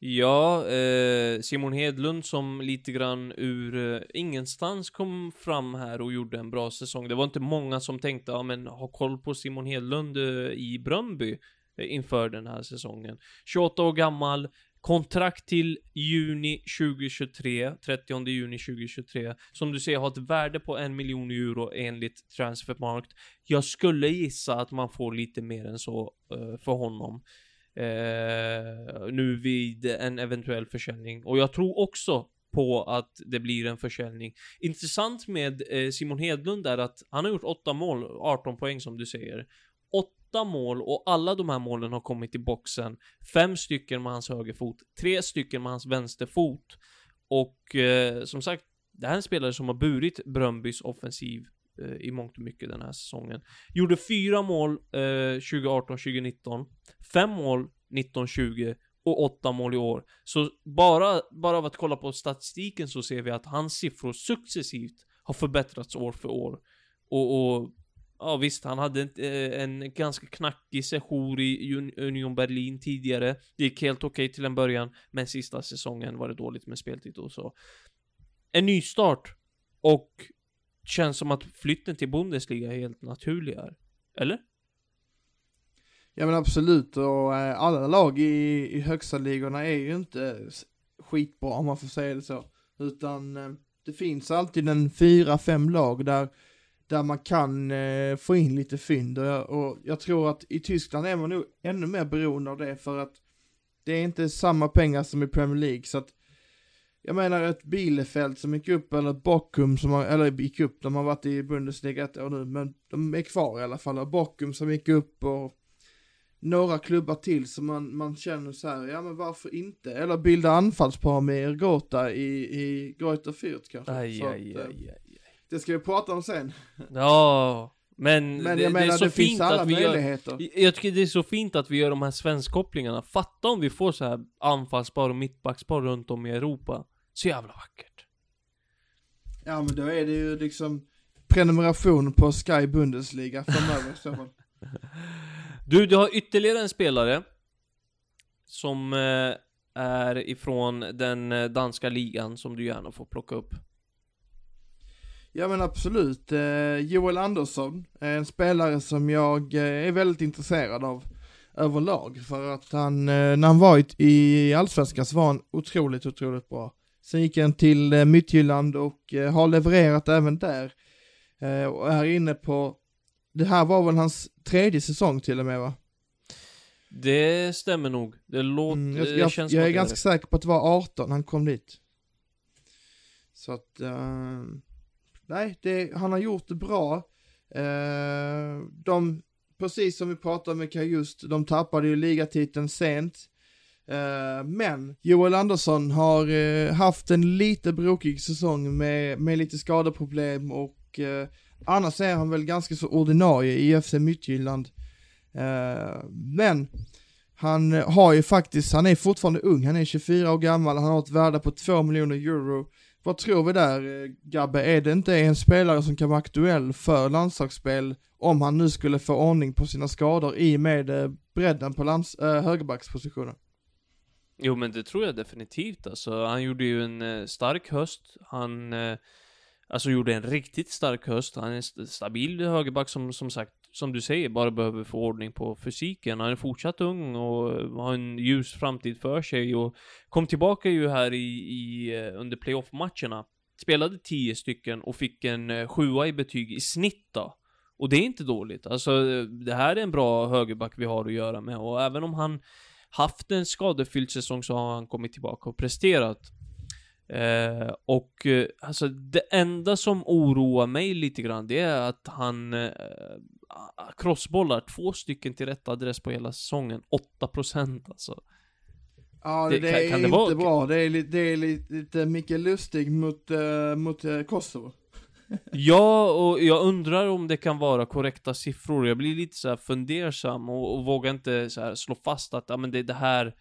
Ja, eh, Simon Hedlund som lite grann ur eh, ingenstans kom fram här och gjorde en bra säsong. Det var inte många som tänkte, ja men ha koll på Simon Hedlund eh, i Bröndby eh, inför den här säsongen. 28 år gammal, Kontrakt till juni 2023, 30 juni 2023, som du ser har ett värde på en miljon euro enligt Transfermarkt. Jag skulle gissa att man får lite mer än så uh, för honom. Uh, nu vid en eventuell försäljning. Och jag tror också på att det blir en försäljning. Intressant med eh, Simon Hedlund är att han har gjort 8 mål, 18 poäng som du säger åtta mål och alla de här målen har kommit i boxen. Fem stycken med hans högerfot, tre stycken med hans vänsterfot. Och eh, som sagt, det här är en spelare som har burit Brömbys offensiv eh, i mångt och mycket den här säsongen. Gjorde fyra mål eh, 2018-2019, fem mål 19-20 och åtta mål i år. Så bara, bara av att kolla på statistiken så ser vi att hans siffror successivt har förbättrats år för år. Och, och ja visst, han hade en, eh, en ganska knackig session i Union Berlin tidigare. Det gick helt okej till en början, men sista säsongen var det dåligt med speltid och så. En ny start och känns som att flytten till Bundesliga är helt naturlig här. Eller? Ja men absolut och eh, alla lag i, i högsta ligorna är ju inte skitbra om man får säga det så. Utan eh, det finns alltid en fyra, fem lag där, där man kan eh, få in lite fynd och jag, och jag tror att i Tyskland är man nog ännu mer beroende av det för att det är inte samma pengar som i Premier League så att jag menar ett Bielefeld som gick upp eller ett Bochum som har, eller gick upp, de har varit i Bundesliga ett år nu men de är kvar i alla fall och Bochum som gick upp och några klubbar till som man, man känner så här, ja men varför inte? Eller bilda anfallspar med Ergota i, i Greuther Fürth kanske. Aj, Så aj, att, eh, aj, aj. Det ska vi prata om sen. Ja, men, Men det, jag det är menar så det, finns fint alla att vi gör... möjligheter. Jag tycker det är så fint att vi gör de här svenskkopplingarna. Fatta om vi får så här anfallspar och mittbackspar runt om i Europa. Så jävla vackert. Ja men då är det ju liksom prenumeration på Sky Bundesliga framöver i så fall. Du, du har ytterligare en spelare. Som eh, är ifrån den eh, danska ligan som du gärna får plocka upp. Ja men absolut. Eh, Joel Andersson är en spelare som jag eh, är väldigt intresserad av överlag. För att han, eh, när han var i, Allsvenskan så var han otroligt, otroligt bra. Sen gick han till eh, Midtjylland och eh, har levererat även där. Eh, och är inne på, det här var väl hans tredje säsong till och med va? Det stämmer nog. Det låter... Mm, jag, det jag, känns jag är det ganska säker på att det var 18 han kom dit. Så att, eh, nej, det, han har gjort det bra. Eh, de, precis som vi pratade med just, de tappade ju ligatiteln sent. Eh, men Joel Andersson har eh, haft en lite brokig säsong med, med lite skadeproblem och eh, annars är han väl ganska så ordinarie i FC Midtjylland. Eh, men han har ju faktiskt, han är fortfarande ung, han är 24 år gammal, han har ett värde på 2 miljoner euro. Vad tror vi där, eh, Gabbe? Är det inte en spelare som kan vara aktuell för landslagsspel om han nu skulle få ordning på sina skador i och med eh, bredden på lands, äh, högerbackspositionen? Jo men det tror jag definitivt alltså. Han gjorde ju en stark höst. Han, alltså gjorde en riktigt stark höst. Han är en stabil högerback som, som sagt, som du säger, bara behöver få ordning på fysiken. Han är fortsatt ung och har en ljus framtid för sig och kom tillbaka ju här i, i eh, under playoff-matcherna. Spelade 10 stycken och fick en eh, sjua i betyg i snitt då. Och det är inte dåligt. Alltså, det här är en bra högerback vi har att göra med och även om han haft en skadefylld säsong så har han kommit tillbaka och presterat. Eh, och eh, alltså det enda som oroar mig lite grann det är att han eh, crossbollar två stycken till rätt adress på hela säsongen. 8% alltså. Ja, Det- det, kan- är kan det inte vara- bra. Det är, lite, det är lite, lite Micke Lustig mot, uh, mot uh, Kosovo. Ja, och jag undrar om det kan vara korrekta siffror. Jag blir lite så fundersam och, och vågar inte så slå fast att ja, men det är det här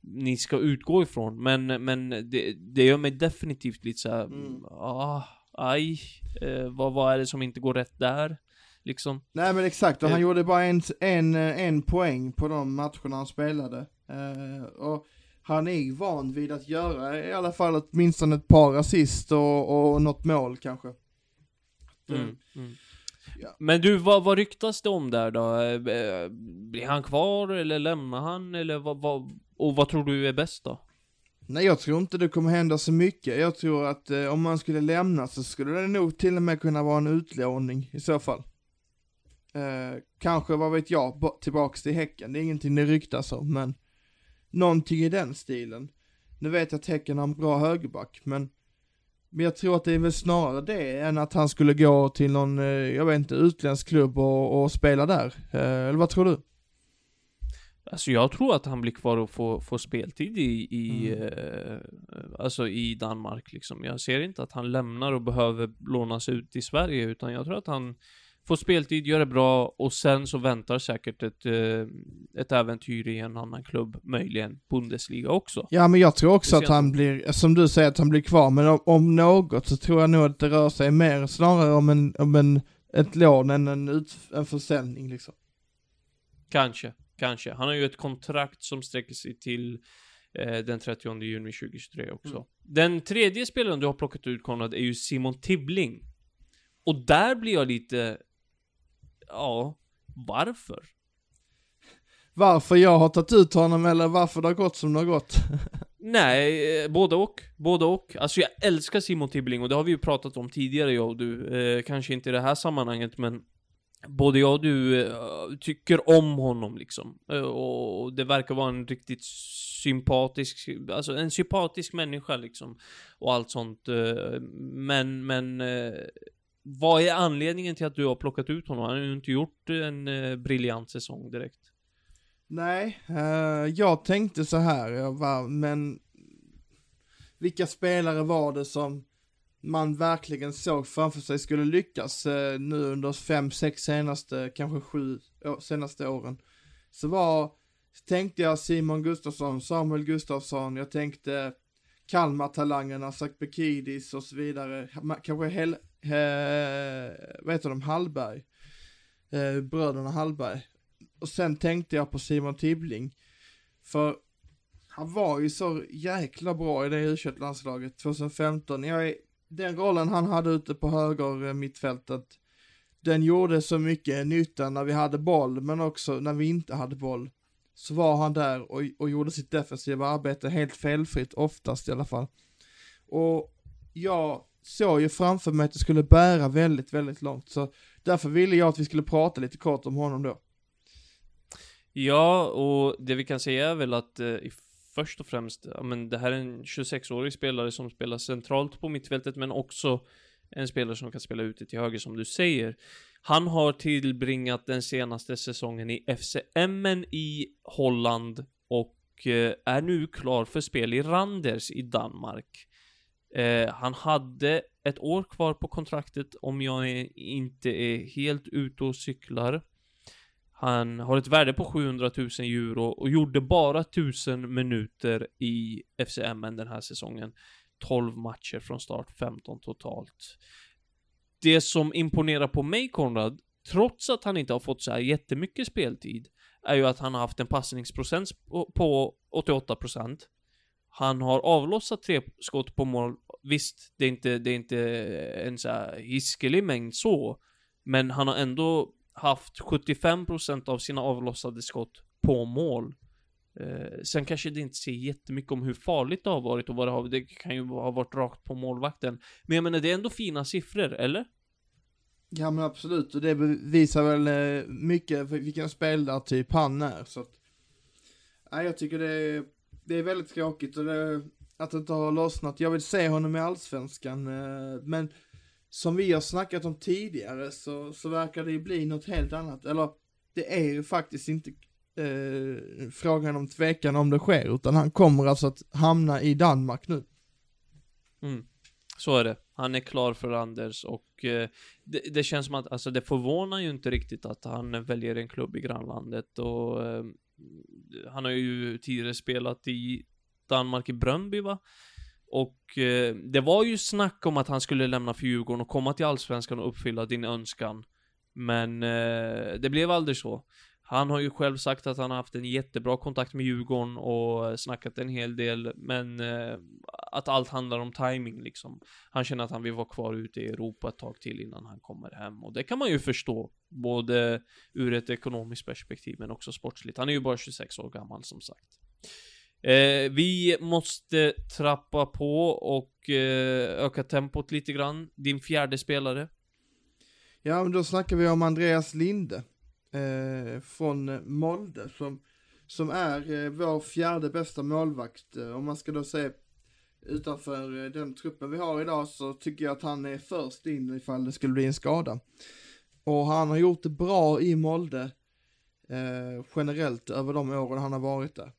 ni ska utgå ifrån. Men, men det, det gör mig definitivt lite så här, Mm. ah, aj, eh, vad, vad är det som inte går rätt där? Liksom. Nej men exakt, och han Eh. gjorde bara en, en, en poäng på de matcherna han spelade. Eh, och han är ju van vid att göra i alla fall åtminstone ett par assist och, och något mål kanske. Mm. Mm. Ja. Men du, vad, vad ryktas det om där då? Eh, eh, Blir han kvar eller lämnar han eller vad, vad, och vad tror du är bäst då? Nej jag tror inte det kommer hända så mycket. Jag tror att eh, om man skulle lämna så skulle det nog till och med kunna vara en utlåning i så fall. Eh, kanske, vad vet jag, tillbaks till Häcken. Det är ingenting det ryktas om, men någonting i den stilen. Nu vet jag att Häcken har en bra högerback, men men jag tror att det är väl snarare det än att han skulle gå till någon, eh, jag vet inte, utländsk klubb och, och spela där. Eh, eller vad tror du? Alltså jag tror att han blir kvar och får, får speltid i, i Mm. eh, alltså i Danmark liksom. Jag ser inte att han lämnar och behöver lånas ut i Sverige, utan jag tror att han Får speltid, gör det bra och sen så väntar säkert ett, eh, ett äventyr i en annan klubb, möjligen Bundesliga också. Ja men jag tror också att han blir, som du säger att han blir kvar, men om, om något så tror jag nog att det rör sig mer snarare om en, om en, ett lån än en, ut, en försäljning liksom. Kanske, kanske. Han har ju ett kontrakt som sträcker sig till eh, den 30 juni 2023 också. Mm. Den tredje spelaren du har plockat ut Konrad är ju Simon Tibbling. Och där blir jag lite, ja, varför? Varför jag har tagit ut honom eller varför det har gått som det har gått. Nej, eh, både och. Både och. Alltså jag älskar Simon Tibbling och det har vi ju pratat om tidigare jag och du. Eh, kanske inte i det här sammanhanget men Både jag och du eh, tycker om honom liksom. Eh, och det verkar vara en riktigt sympatisk, alltså en sympatisk människa liksom. Och allt sånt. eh, men, men eh, vad är anledningen till att du har plockat ut honom? Han har ju inte gjort en eh, briljant säsong direkt. Nej, eh, jag tänkte så här, jag var, men vilka spelare var det som man verkligen såg framför sig skulle lyckas eh, nu under fem, sex senaste, kanske sju senaste åren? Så var, tänkte jag Simon Gustafsson, Samuel Gustafsson, jag tänkte Kalmar-talangerna, Zach Bekidis och så vidare, kanske Hel, eh, vad heter de, Hallberg, eh, bröderna Hallberg. Och sen tänkte jag på Simon Tibbling. För han var ju så jäkla bra i det u landslaget 2015. Jag den rollen han hade ute på höger eh, mittfältet, den gjorde så mycket nytta när vi hade boll, men också när vi inte hade boll. Så var han där och, och gjorde sitt defensiva arbete helt felfritt, oftast i alla fall. Och jag såg ju framför mig att det skulle bära väldigt, väldigt långt. Så därför ville jag att vi skulle prata lite kort om honom då. Ja, och det vi kan säga är väl att eh, först och främst, ja, men det här är en 26-årig spelare som spelar centralt på mittfältet, men också en spelare som kan spela ute till höger som du säger. Han har tillbringat den senaste säsongen i FCM i Holland och eh, är nu klar för spel i Randers i Danmark. Eh, han hade ett år kvar på kontraktet om jag är, inte är helt ute och cyklar. Han har ett värde på 700 000 euro och gjorde bara 1000 minuter i FCM den här säsongen. 12 matcher från start, 15 totalt. Det som imponerar på mig, Konrad, trots att han inte har fått så här jättemycket speltid, är ju att han har haft en passningsprocent på- på 88%. Han har avlossat tre skott på mål. Visst, det är inte, det är inte en så här hiskelig mängd så, men han har ändå haft 75% av sina avlossade skott på mål. Eh, sen kanske det inte säger jättemycket om hur farligt det har varit och vad det har, det kan ju ha varit rakt på målvakten. Men jag menar, det är ändå fina siffror, eller? Ja men absolut, och det bevisar väl eh, mycket vilken spelartyp han är. Så att, nej, jag tycker det är, det är väldigt tråkigt och det, att det inte har lossnat. Jag vill se honom i allsvenskan, eh, men som vi har snackat om tidigare så, så verkar det ju bli något helt annat. Eller det är ju faktiskt inte eh, frågan om tvekan om det sker, utan han kommer alltså att hamna i Danmark nu. Mm. Så är det. Han är klar för Anders och eh, det, det känns som att, alltså det förvånar ju inte riktigt att han väljer en klubb i grannlandet och eh, han har ju tidigare spelat i Danmark i Bröndby va? Och eh, det var ju snack om att han skulle lämna för Djurgården och komma till Allsvenskan och uppfylla din önskan. Men eh, det blev aldrig så. Han har ju själv sagt att han har haft en jättebra kontakt med Djurgården och snackat en hel del, men eh, att allt handlar om timing liksom. Han känner att han vill vara kvar ute i Europa ett tag till innan han kommer hem och det kan man ju förstå. Både ur ett ekonomiskt perspektiv men också sportsligt. Han är ju bara 26 år gammal som sagt. Eh, vi måste trappa på och eh, öka tempot lite grann. Din fjärde spelare. Ja, men då snackar vi om Andreas Linde eh, från eh, Molde som, som är eh, vår fjärde bästa målvakt. Eh, om man ska då se utanför eh, den truppen vi har idag så tycker jag att han är först in ifall det skulle bli en skada. Och han har gjort det bra i Molde eh, generellt över de åren han har varit där.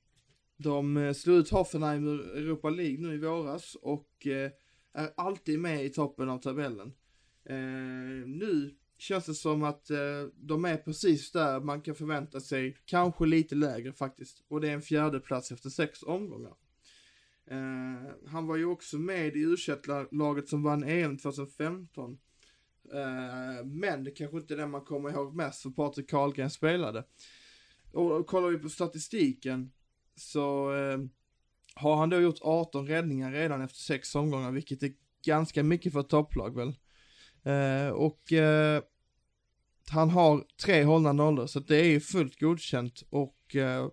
De eh, slog ut Hoffenheim ur Europa League nu i våras och eh, är alltid med i toppen av tabellen. Eh, nu känns det som att eh, de är precis där man kan förvänta sig, kanske lite lägre faktiskt. Och det är en fjärde plats efter sex omgångar. Eh, han var ju också med i u laget som vann EM 2015. Eh, men det kanske inte är det man kommer ihåg mest för Patrik Karlgren spelade. Och, och kollar vi på statistiken så eh, har han då gjort 18 räddningar redan efter sex omgångar, vilket är ganska mycket för ett topplag väl. Eh, och eh, han har tre hållna nollor, så det är ju fullt godkänt och eh,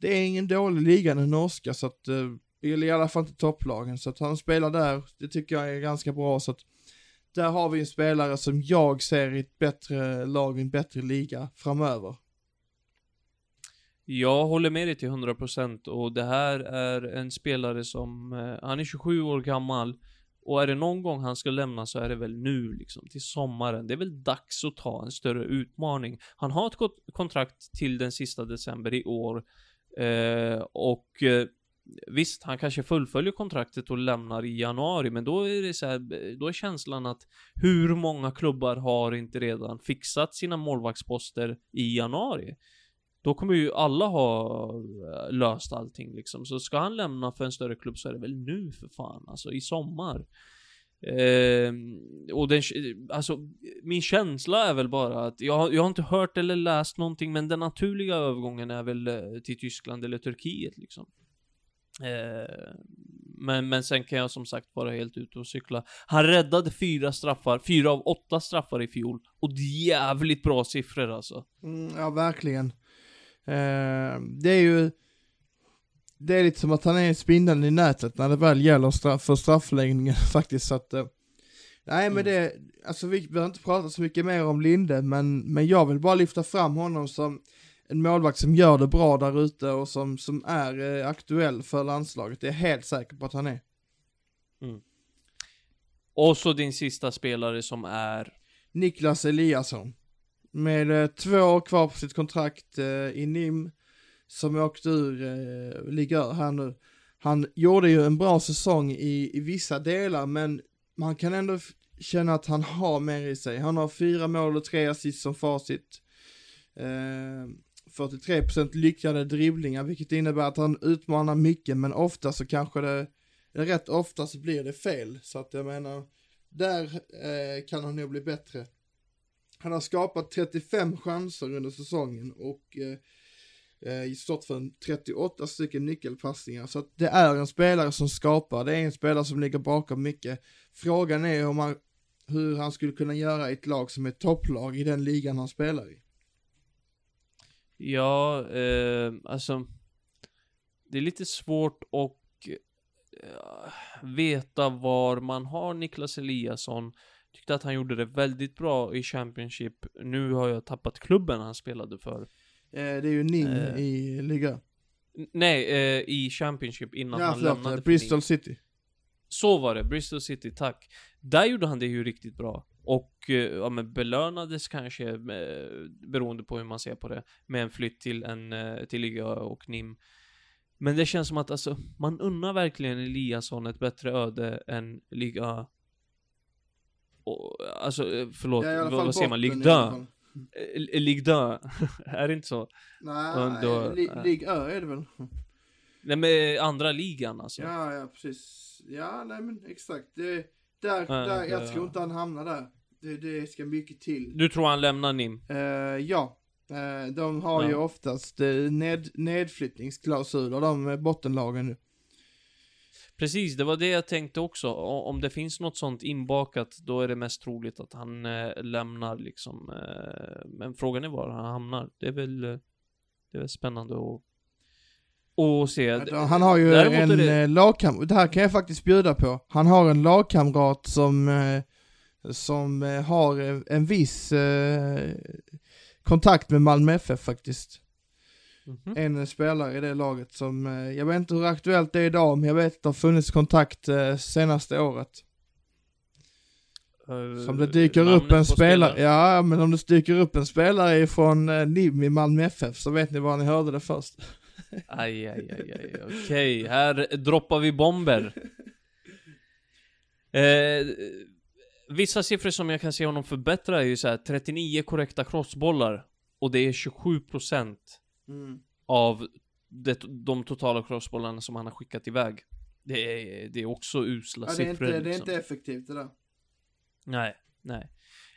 det är ingen dålig liga den norska, så att, eh, i alla fall inte topplagen, så att han spelar där, det tycker jag är ganska bra, så att där har vi en spelare som jag ser i ett bättre lag, i en bättre liga framöver. Jag håller med dig till 100% och det här är en spelare som, eh, han är 27 år gammal och är det någon gång han ska lämna så är det väl nu liksom, till sommaren. Det är väl dags att ta en större utmaning. Han har ett kontrakt till den sista december i år eh, och eh, Visst, han kanske fullföljer kontraktet och lämnar i januari, men då är det så här, då är känslan att hur många klubbar har inte redan fixat sina målvaktsposter i januari? Då kommer ju alla ha eh, löst allting liksom. Så ska han lämna för en större klubb så är det väl nu för fan, alltså i sommar. Eh, och den, alltså, min känsla är väl bara att, jag, jag har inte hört eller läst någonting, men den naturliga övergången är väl eh, till Tyskland eller Turkiet liksom. Eh, men, men sen kan jag som sagt vara helt ute och cykla. Han räddade fyra straffar, fyra av åtta straffar i fjol. Och jävligt bra siffror alltså. Mm, ja, verkligen. Eh, det är ju, det är lite som att han är spindeln i nätet när det väl gäller straff, för straffläggningen faktiskt. Så att, eh, nej men mm. det, alltså vi behöver inte prata så mycket mer om Linde, men, men jag vill bara lyfta fram honom som en målvakt som gör det bra där ute och som, som är eh, aktuell för landslaget. Det är jag helt säker på att han är. Mm. Och så din sista spelare som är? Niklas Eliasson. Med eh, två år kvar på sitt kontrakt eh, i NIM, som åkte ur eh, här nu. Han gjorde ju en bra säsong i, i vissa delar, men man kan ändå känna att han har mer i sig. Han har fyra mål och tre assist som facit. Eh, 43% lyckade dribblingar, vilket innebär att han utmanar mycket, men ofta så kanske det, rätt ofta så blir det fel. Så att jag menar, där eh, kan han nog bli bättre. Han har skapat 35 chanser under säsongen och eh, eh stått för 38 stycken nyckelpassningar. Så att det är en spelare som skapar, det är en spelare som ligger bakom mycket. Frågan är hur, han, hur han skulle kunna göra i ett lag som är topplag i den ligan han spelar i. Ja, eh, alltså. Det är lite svårt att eh, veta var man har Niklas Eliasson. Tyckte att han gjorde det väldigt bra i Championship. Nu har jag tappat klubben han spelade för. Eh, det är ju Ning eh, i liga. Nej, eh, i Championship innan ja, han förlåt, lämnade Bristol City. Så var det, Bristol City, tack. Där gjorde han det ju riktigt bra. Och eh, ja, men belönades kanske, eh, beroende på hur man ser på det, med en flytt till en, eh, till Liga och NIM. Men det känns som att alltså, man unnar verkligen Eliasson ett bättre öde än Liga... Och, alltså, förlåt, ja, vad, vad säger man? Ligue 2? Ligue 2, är det inte så? Nej, då, li, Ligue Ö är det väl? Nej men andra ligan alltså. Ja, ja precis. Ja, nej men exakt. Det, där, ja, där, jag tror inte han hamnar där. Det, det ska mycket till. Du tror han lämnar NIM? Uh, ja. Uh, de har ja. ju oftast uh, ned, nedflyttningsklausuler, de bottenlagen nu. Precis, det var det jag tänkte också. Om det finns något sånt inbakat, då är det mest troligt att han eh, lämnar liksom. Eh, men frågan är var han hamnar. Det är väl, det är väl spännande att och se. Han har ju Däremot en det... Eh, lagkamrat, det här kan jag faktiskt bjuda på. Han har en lagkamrat som, eh, som eh, har en viss kontakt med Malmö FF faktiskt. Mm -hmm. En spelare i det laget som, jag vet inte hur aktuellt det är idag, men jag vet att det har funnits kontakt senaste året. Som det dyker upp en spelare, ja men om det dyker upp en spelare från NIM i Malmö FF så vet ni var ni hörde det först. Aj, aj, aj, aj. okej. Okay. Här droppar vi bomber. Eh, vissa siffror som jag kan se honom förbättra är ju så här 39 korrekta crossbollar. Och det är 27% Mm. av det, de totala crossbollarna som han har skickat iväg. Det är, det är också usla Ja, det, är siffror. inte, det är liksom. inte effektivt det där. Nej, nej.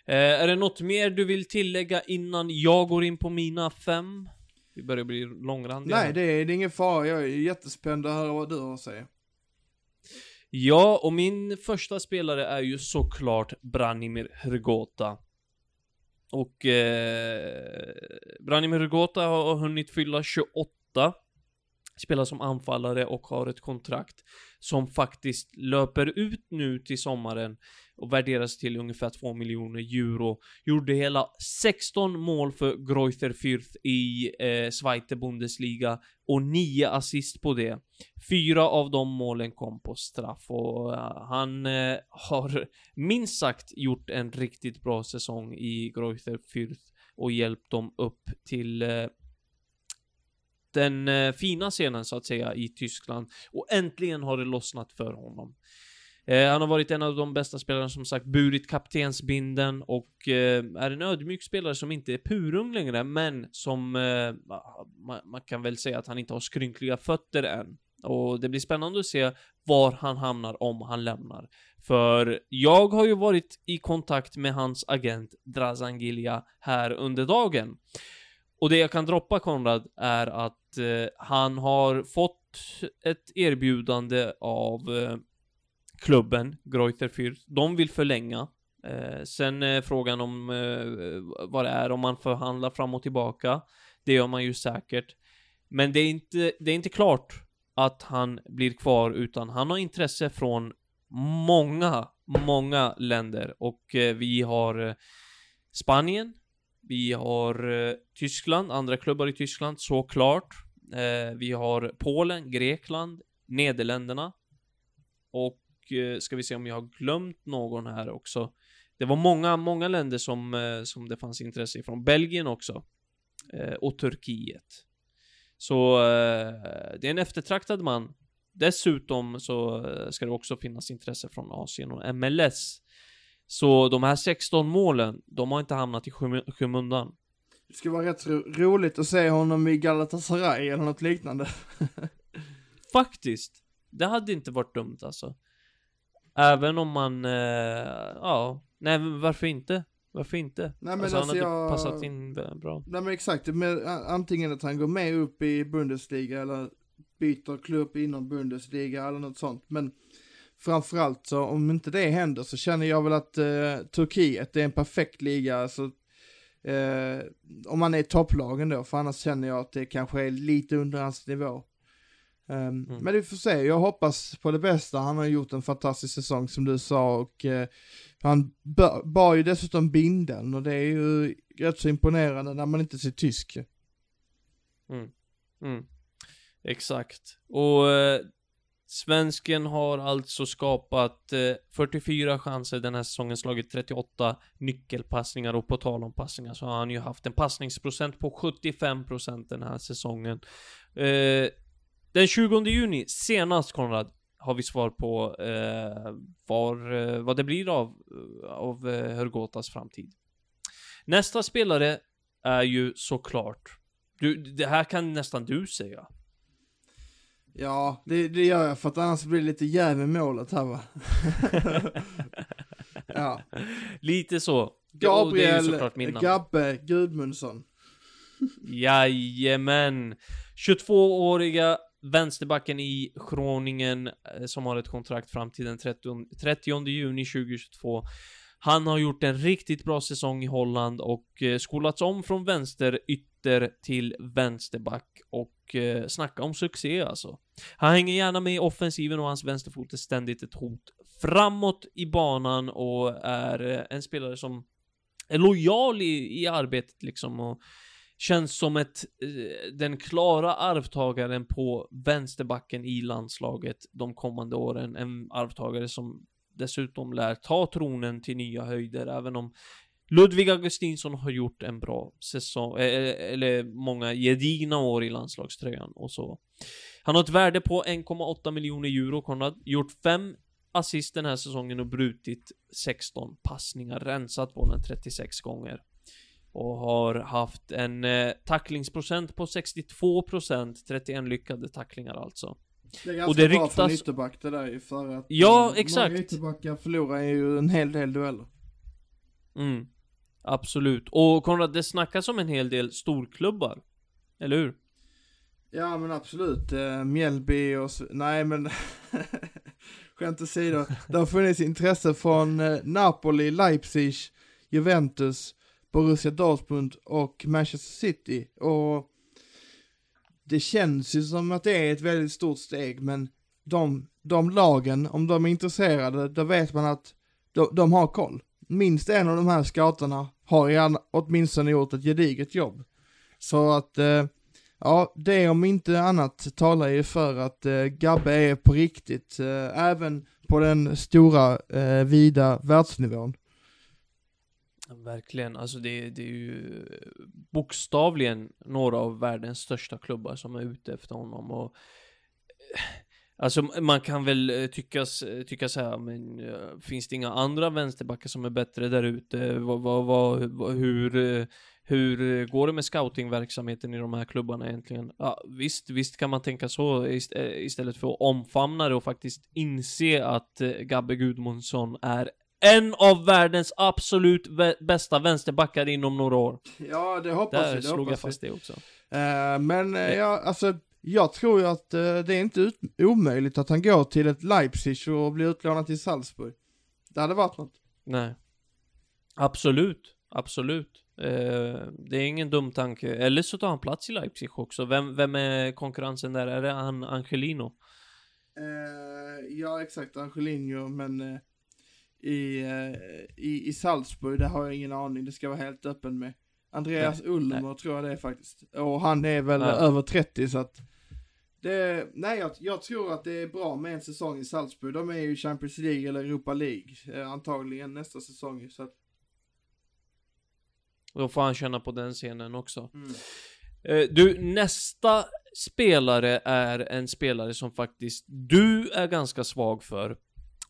Eh, är det något mer du vill tillägga innan jag går in på mina fem? Vi börjar bli långrandiga. Nej, det är, det är ingen fara. Jag är jättespänd att höra vad du har att säga. Ja, och min första spelare är ju såklart Branimir Hrgota. Och eh, Branimir Rugota har hunnit fylla 28. Spelar som anfallare och har ett kontrakt som faktiskt löper ut nu till sommaren och värderas till ungefär 2 miljoner euro. Gjorde hela 16 mål för Greuther Fürth i eh, Zweite Bundesliga och 9 assist på det. Fyra av de målen kom på straff och eh, han eh, har minst sagt gjort en riktigt bra säsong i Greuther Fürth och hjälpt dem upp till eh, den eh, fina scenen så att säga i Tyskland och äntligen har det lossnat för honom. Eh, han har varit en av de bästa spelarna som sagt burit kaptensbinden och eh, är en ödmjuk spelare som inte är purung längre men som eh, man, man kan väl säga att han inte har skrynkliga fötter än. Och det blir spännande att se var han hamnar om han lämnar. För jag har ju varit i kontakt med hans agent Drazangilia här under dagen. Och det jag kan droppa Konrad är att eh, han har fått ett erbjudande av eh, klubben Greuther Fürth. De vill förlänga. Eh, sen är frågan om eh, vad det är, om man förhandlar fram och tillbaka. Det gör man ju säkert. Men det är inte, det är inte klart att han blir kvar, utan han har intresse från många, många länder. Och eh, vi har eh, Spanien, vi har eh, Tyskland, andra klubbar i Tyskland, såklart. Eh, vi har Polen, Grekland, Nederländerna. Och eh, ska vi se om jag har glömt någon här också. Det var många, många länder som, eh, som det fanns intresse ifrån. Belgien också. Eh, och Turkiet. Så eh, det är en eftertraktad man. Dessutom så eh, ska det också finnas intresse från Asien och MLS. Så de här 16 målen, de har inte hamnat i skymundan. Det skulle vara rätt ro roligt att se honom i Galatasaray eller något liknande. Faktiskt. Det hade inte varit dumt alltså. Även om man, eh, ja, nej men varför inte? Varför inte? Nej men alltså, alltså, han hade jag... passat in bra. Nej men exakt, med, antingen att han går med upp i Bundesliga eller byter klubb inom Bundesliga eller något sånt. Men framförallt så om inte det händer så känner jag väl att eh, Turkiet är en perfekt liga. Alltså, eh, om man är i topplagen då, för annars känner jag att det kanske är lite under hans nivå. Um, Men vi får se, jag hoppas på det bästa. Han har gjort en fantastisk säsong som du sa och eh, han ba- bar ju dessutom binden och det är ju rätt så imponerande när man inte ser tysk. Mm. Exakt. Och eh, svensken har alltså skapat eh, 44 chanser den här säsongen, slagit 38 nyckelpassningar och på tal om passningar så har han ju haft en passningsprocent på 75% den här säsongen. Eh, den 20 juni, senast Konrad, har vi svar på eh, var, eh, vad det blir av, av eh, Hörgotas framtid. Nästa spelare är ju såklart du, det här kan nästan du säga. Ja, det, det gör jag för att annars blir det lite jäv i målet här va. ja. Lite så. Gabriel. Gabbe Gudmundsson. Jajamän. 22-åriga vänsterbacken i Groningen eh, som har ett kontrakt fram till den 30, 30 juni 2022. Han har gjort en riktigt bra säsong i Holland och eh, skolats om från vänster ytter till vänsterback och eh, snacka om succé alltså. Han hänger gärna med i offensiven och hans vänsterfot är ständigt ett hot framåt i banan och är eh, en spelare som är lojal i, i arbetet liksom och känns som ett, eh, den klara arvtagaren på vänsterbacken i landslaget de kommande åren. En arvtagare som dessutom lär ta tronen till nya höjder, även om Ludvig Augustinsson har gjort en bra säsong, eh, eh, eller många gedigna år i landslagströjan och så. Han har ett värde på 1,8 miljoner euro, Konrad. Gjort fem assist den här säsongen och brutit 16 passningar, rensat bollen 36 gånger. Och har haft en eh, tacklingsprocent på 62%, 31 lyckade tacklingar alltså. Det är ganska Och det bra för ryktas- ytterback det där för att Ja, exakt. många ytterbackar förlorar ju en hel del dueller. Mm. Absolut. Och Konrad, det snackas om en hel del storklubbar. Eller hur? Ja men absolut, eh, Mjällby och så, nej men skämt åsido, det har funnits intresse från eh, Napoli, Leipzig, Juventus, Borussia Dortmund och Manchester City och det känns ju som att det är ett väldigt stort steg men de, de lagen, om de är intresserade, då vet man att de, de har koll. Minst en av de här scouterna har gärna, åtminstone gjort ett gediget jobb. Så att eh, Ja, det om inte annat talar ju för att eh, Gabbe är på riktigt, eh, även på den stora, eh, vida världsnivån. Verkligen, alltså det, det är ju bokstavligen några av världens största klubbar som är ute efter honom och eh, Alltså man kan väl eh, tyckas, eh, tycka så här, men finns det inga andra vänsterbackar som är bättre där ute? Vad, vad, vad, hur, hur går det med scoutingverksamheten i de här klubbarna egentligen? Ja, visst, visst kan man tänka så istället för att omfamna det och faktiskt inse att Gabbe Gudmundsson är en av världens absolut bästa vänsterbackar inom några år. Ja, det hoppas Där vi, det slog jag hoppas fast det också. vi. Eh, men eh, ja, alltså, jag tror ju att eh, det är inte ut- omöjligt att han går till ett Leipzig och blir utlånad till Salzburg. Det hade varit något. Nej. Absolut, absolut. Eh, det är ingen dum tanke. Eller så tar han plats i Leipzig också. Vem, vem är konkurrensen där? Är det han Angelino? Eh, ja, exakt, Angelino, men i, eh, i, i Salzburg, det har jag ingen aning, det ska jag vara helt öppen med. Andreas Ulmer tror jag det är faktiskt. Och han är väl Ja. över 30 så att det, nej jag, jag tror att det är bra med en säsong i Salzburg. De är ju Champions League eller Europa League eh, antagligen nästa säsong så att, Då får han känna på den scenen också. mm. Eh, du, nästa spelare är en spelare som faktiskt du är ganska svag för.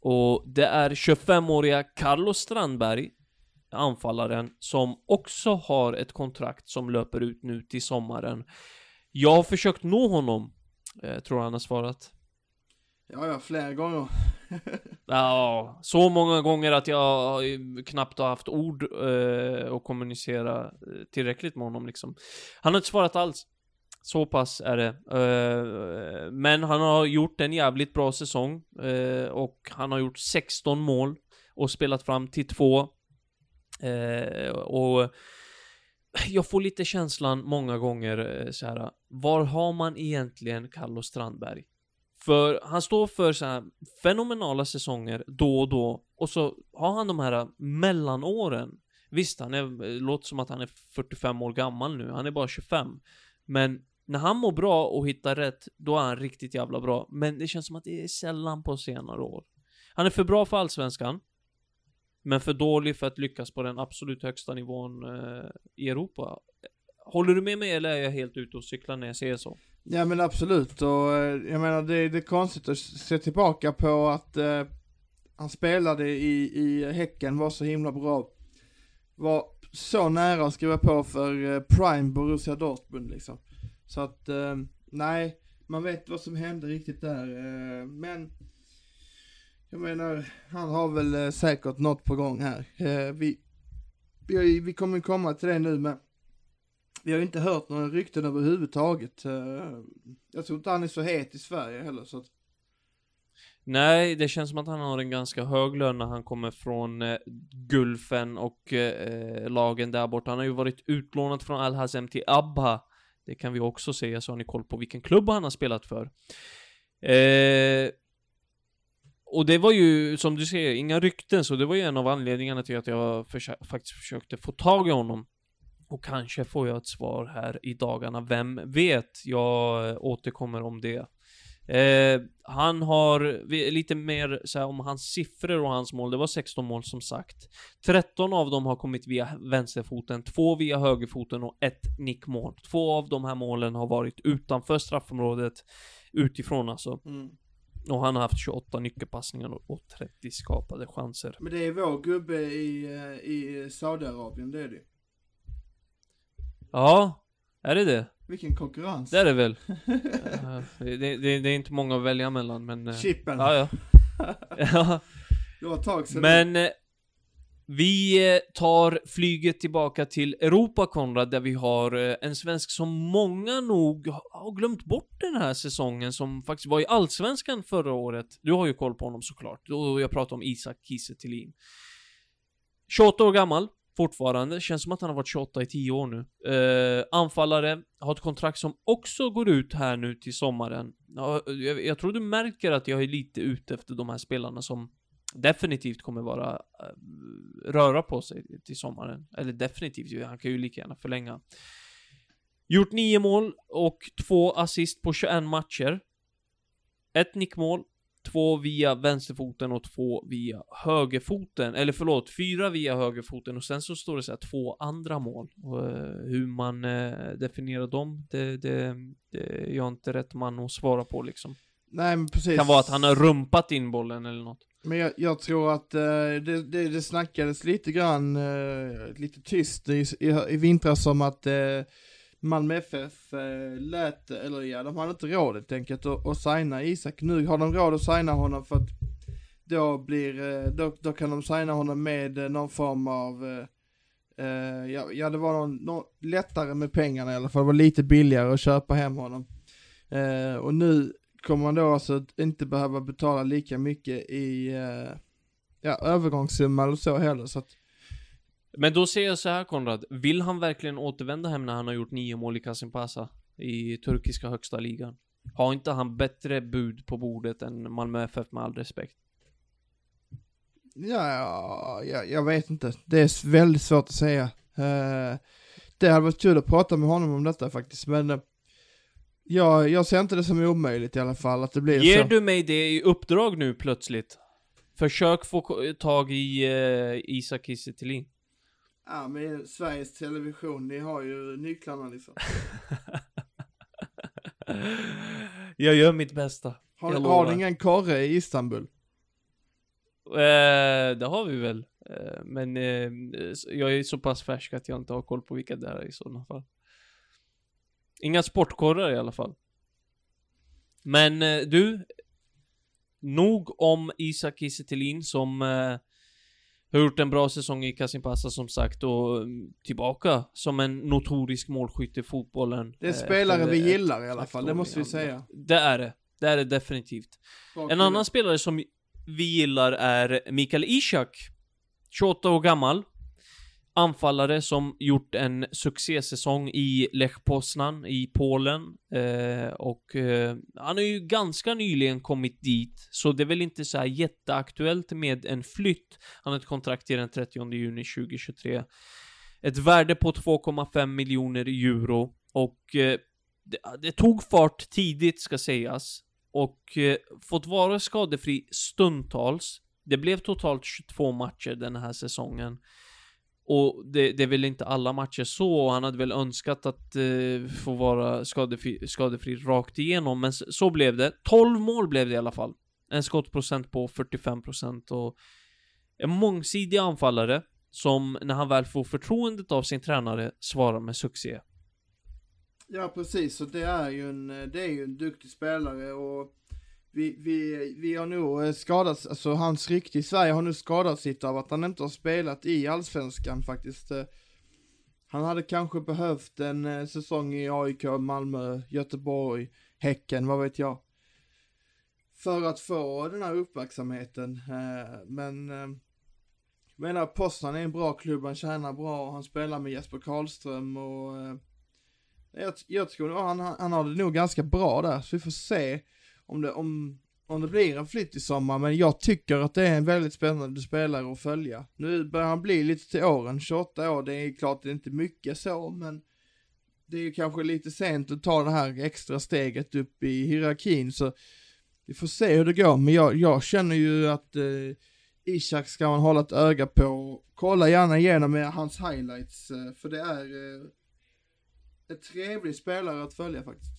Och det är 25-åriga Carlos Strandberg, anfallaren, som också har ett kontrakt som löper ut nu till sommaren. Jag har försökt nå honom, eh, tror han har svarat. ja ja, flera gånger. Ja, så många gånger att jag knappt har haft ord eh, och kommunicera eh, tillräckligt med honom liksom. Han har inte svarat alls. Så pass är det. Eh, men han har gjort en jävligt bra säsong. Eh, och han har gjort 16 mål och spelat fram till två. Eh, och jag får lite känslan många gånger så här. Var har man egentligen Carlos Strandberg? För han står för så här fenomenala säsonger då och då och så har han de här mellanåren. Visst, han är, låter som att han är 45 år gammal nu, han är bara 25. Men när han mår bra och hittar rätt, då är han riktigt jävla bra. Men det känns som att det är sällan på senare år. Han är för bra för Allsvenskan. Men för dålig för att lyckas på den absolut högsta nivån eh, i Europa. Håller du med mig eller är jag helt ute och cyklar när jag säger så? Ja men absolut och eh, jag menar det, det är konstigt att se tillbaka på att eh, han spelade i, i Häcken, var så himla bra. Var så nära att skriva på för eh, Prime Borussia Dortmund liksom. Så att, eh, nej, man vet vad som hände riktigt där. Eh, men, jag menar, han har väl eh, säkert något på gång här. Eh, vi, vi, ju- vi kommer komma till det nu men vi har ju inte hört några rykten överhuvudtaget. Eh, Jag tror inte han är så het i Sverige heller så att, Nej, det känns som att han har en ganska hög lön när han kommer från eh, Gulfen och eh, eh lagen där borta. Han har ju varit utlånad från Al Hazem till Abha. Det kan vi också säga så har ni koll på vilken klubb han har spelat för. Eh, och det var ju, som du säger, inga rykten, så det var ju en av anledningarna till att jag försö- faktiskt försökte få tag i honom. Och kanske får jag ett svar här i dagarna, vem vet? Jag eh, återkommer om det. Eh, han har lite mer så här, om hans siffror och hans mål. Det var 16 mål som sagt. 13 av dem har kommit via vänsterfoten, två via högerfoten och ett nickmål. Två av de här målen har varit utanför straffområdet, utifrån alltså. mm. Och han har haft 28 nyckelpassningar och- och 30 skapade chanser. Men det är vår gubbe i, eh, i Saudiarabien, det är det Ja, är det det? Vilken konkurrens. Det är det väl? Det, det, det är inte många att välja mellan men... eh, Chippen. Ja, ja. ja. Det var ett tag sedan. Men eh, vi eh, tar flyget tillbaka till Europa, Konrad, där vi har en svensk som många nog ha- har glömt bort den här säsongen, som faktiskt var i Allsvenskan förra året. Du har ju koll på honom såklart. Och jag pratar om Isak Kiese Thelin. 28 år gammal, fortfarande. Känns som att han har varit 28 i 10 år nu. Eh, anfallare, har ett kontrakt som också går ut här nu till sommaren. Jag, jag tror du märker att jag är lite ute efter de här spelarna som definitivt kommer vara eh, röra på sig till sommaren. Eller definitivt, han kan ju lika gärna förlänga. Gjort nio mål och två assist på 21 matcher. Ett nickmål, två via vänsterfoten och två via högerfoten. Eller förlåt, fyra via högerfoten och sen så står det så här två andra mål. Och, eh, hur man eh, definierar dem, det, det, det är jag inte rätt man att svara på liksom. Nej men precis. Kan vara att han har rumpat in bollen eller något. Men jag, jag tror att eh, det, det, det snackades lite grann, eh, lite tyst i, i, i vintras om att eh, Malmö FF eh, lät, eller ja, de hade inte råd helt enkelt att, att signa Isak. Nu har de råd att signa honom för att då blir, eh, då, då kan de signa honom med eh, någon form av, eh, eh, ja, ja det var någon, någon, lättare med pengarna i alla fall, det var lite billigare att köpa hem honom. Eh, och nu kommer man då alltså inte behöva betala lika mycket i, eh, ja, övergångssumma eller så heller, så att men då säger jag så här Konrad, vill han verkligen återvända hem när han har gjort nio mål i Kasimpasa? I turkiska högsta ligan? Har inte han bättre bud på bordet än Malmö FF med all respekt? Ja, ja, ja, jag vet inte. Det är väldigt svårt att säga. Eh, det hade varit kul att prata med honom om detta faktiskt, men uh, jag, jag ser inte det som omöjligt i alla fall att det blir Ger så. du mig det i uppdrag nu plötsligt? Försök få tag i uh, Isak Kiese. Ja, men Sveriges Television, ni har ju nycklarna liksom. jag gör mitt bästa. Har, har ni ingen korre i Istanbul? Eh, det har vi väl. Eh, men eh, jag är så pass färsk att jag inte har koll på vilka det är i sådana fall. Inga sportkorrar i alla fall. Men eh, du. Nog om Isak Kiese som eh, har gjort en bra säsong i Kasimpasa som sagt och mm, tillbaka som en notorisk målskytt i fotbollen. Det är eh, spelare vi gillar i alla fall, det måste vi säga. Det är det. Det är det definitivt. Bra En annan spelare som vi gillar är Mikael Ishak. 28 år gammal. Anfallare som gjort en succésäsong i Lech Poznan i Polen. Eh, och eh, han har ju ganska nyligen kommit dit. Så det är väl inte så här jätteaktuellt med en flytt. Han har ett kontrakt till den 30 juni 2023. Ett värde på 2,5 miljoner euro. Och eh, det, det tog fart tidigt ska sägas och eh, fått vara skadefri stundtals. Det blev totalt 22 matcher den här säsongen. Och det, det är väl inte alla matcher så, och han hade väl önskat att eh, få vara skadefri, skadefri rakt igenom, men så, så blev det. 12 mål blev det i alla fall. En skottprocent på 45% och en mångsidig anfallare som när han väl får förtroendet av sin tränare svarar med succé. Ja precis, så det är ju en, det är ju en duktig spelare och vi, vi, vi har nog eh, skadats, alltså hans rykte i Sverige har nu skadats lite av att han inte har spelat i Allsvenskan faktiskt. Eh. Han hade kanske behövt en eh, säsong i AIK, Malmö, Göteborg, Häcken, vad vet jag. För att få den här uppmärksamheten, men jag menar Poznan är en bra klubb, han tjänar bra, han spelar med Jesper Karlström och jag, jag tror nog han, han har det nog ganska bra där, så vi får se om det, om, om det blir en flytt i sommar, men jag tycker att det är en väldigt spännande spelare att följa. Nu börjar han bli lite till åren, 28 år, det är klart det är inte mycket så, men det är ju kanske lite sent att ta det här extra steget upp i hierarkin, så vi får se hur det går, men jag, jag känner ju att eh, Ishak ska man hålla ett öga på, kolla gärna igenom hans highlights, eh, för det är eh, en trevlig spelare att följa faktiskt.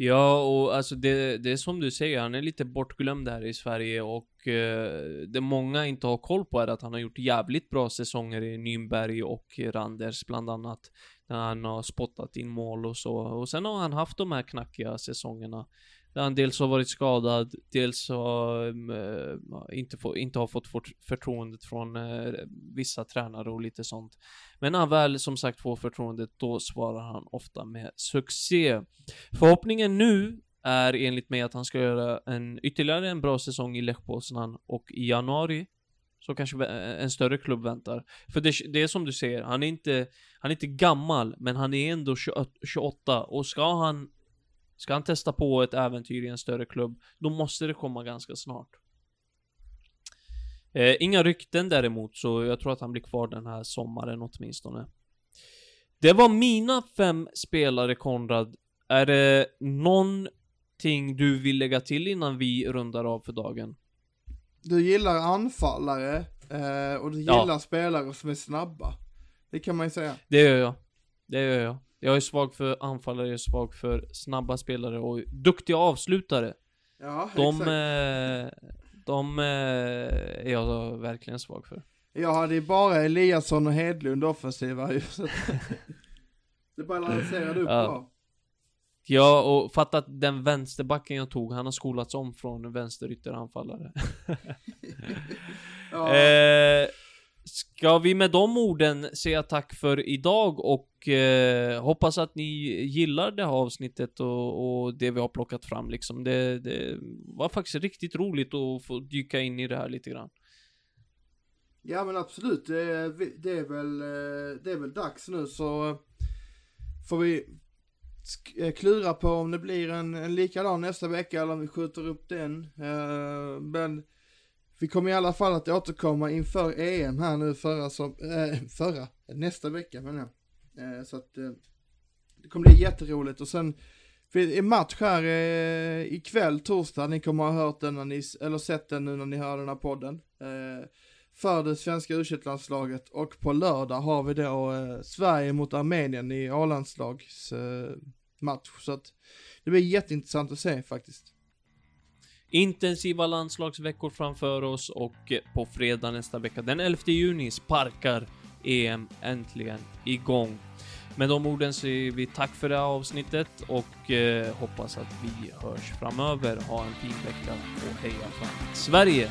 Ja, och alltså det, det är som du säger, han är lite bortglömd här i Sverige och eh, det många inte har koll på är att han har gjort jävligt bra säsonger i Nürnberg och Randers bland annat. När han har spottat in mål och så. Och sen har han haft de här knackiga säsongerna. Där han dels har varit skadad, dels har äh, inte, få, inte har fått förtroendet från äh, vissa tränare och lite sånt. Men när han väl som sagt får förtroendet, då svarar han ofta med succé. Förhoppningen nu är enligt mig att han ska göra en ytterligare en bra säsong i Lech Poznan och i januari så kanske eh, en större klubb väntar. För det, det, är som du säger, han är inte, han är inte gammal, men han är ändå 28 och ska han Ska han testa på ett äventyr i en större klubb, då måste det komma ganska snart. Eh, inga rykten däremot, så jag tror att han blir kvar den här sommaren åtminstone. Det var mina fem spelare, Konrad. Är det någonting du vill lägga till innan vi rundar av för dagen? Du gillar anfallare, eh, och du gillar ja. spelare som är snabba. Det kan man ju säga. Det gör jag. Det gör jag. Jag är svag för anfallare, jag är svag för snabba spelare och duktiga avslutare. Ja, de, exakt. Eh, de eh, är jag verkligen svag för. Jag hade ju bara Eliasson och Hedlund offensiva ju. det balanserade upp ja. bra. Ja, och fatta att den vänsterbacken jag tog, han har skolats om från vänsterytteranfallare. ja. eh, Ska vi med de orden säga tack för idag och eh, hoppas att ni gillar det här avsnittet och, och det vi har plockat fram liksom. Det, det, var faktiskt riktigt roligt att få dyka in i det här lite grann. Ja men absolut, det, är, det är väl, eh, det är väl dags nu så får vi eh, klura på om det blir en, en likadan nästa vecka eller om vi skjuter upp den. Eh, men vi kommer i alla fall att återkomma inför EM här nu förra som, äh, förra, nästa vecka menar jag. Äh, så att äh, det kommer bli jätteroligt och sen för är match här eh, ikväll, torsdag, ni kommer ha hört den när ni, eller sett den nu när ni hör den här podden. Eh, för det svenska u landslaget och på lördag har vi då eh, Sverige mot Armenien i A-landslags eh, match. Så att det blir jätteintressant att se faktiskt. Intensiva landslagsveckor framför oss och på fredag nästa vecka, den 11 juni, sparkar EM äntligen igång. Med de orden säger vi tack för det här avsnittet och eh, hoppas att vi hörs framöver. Ha en fin vecka och heja fram Sverige!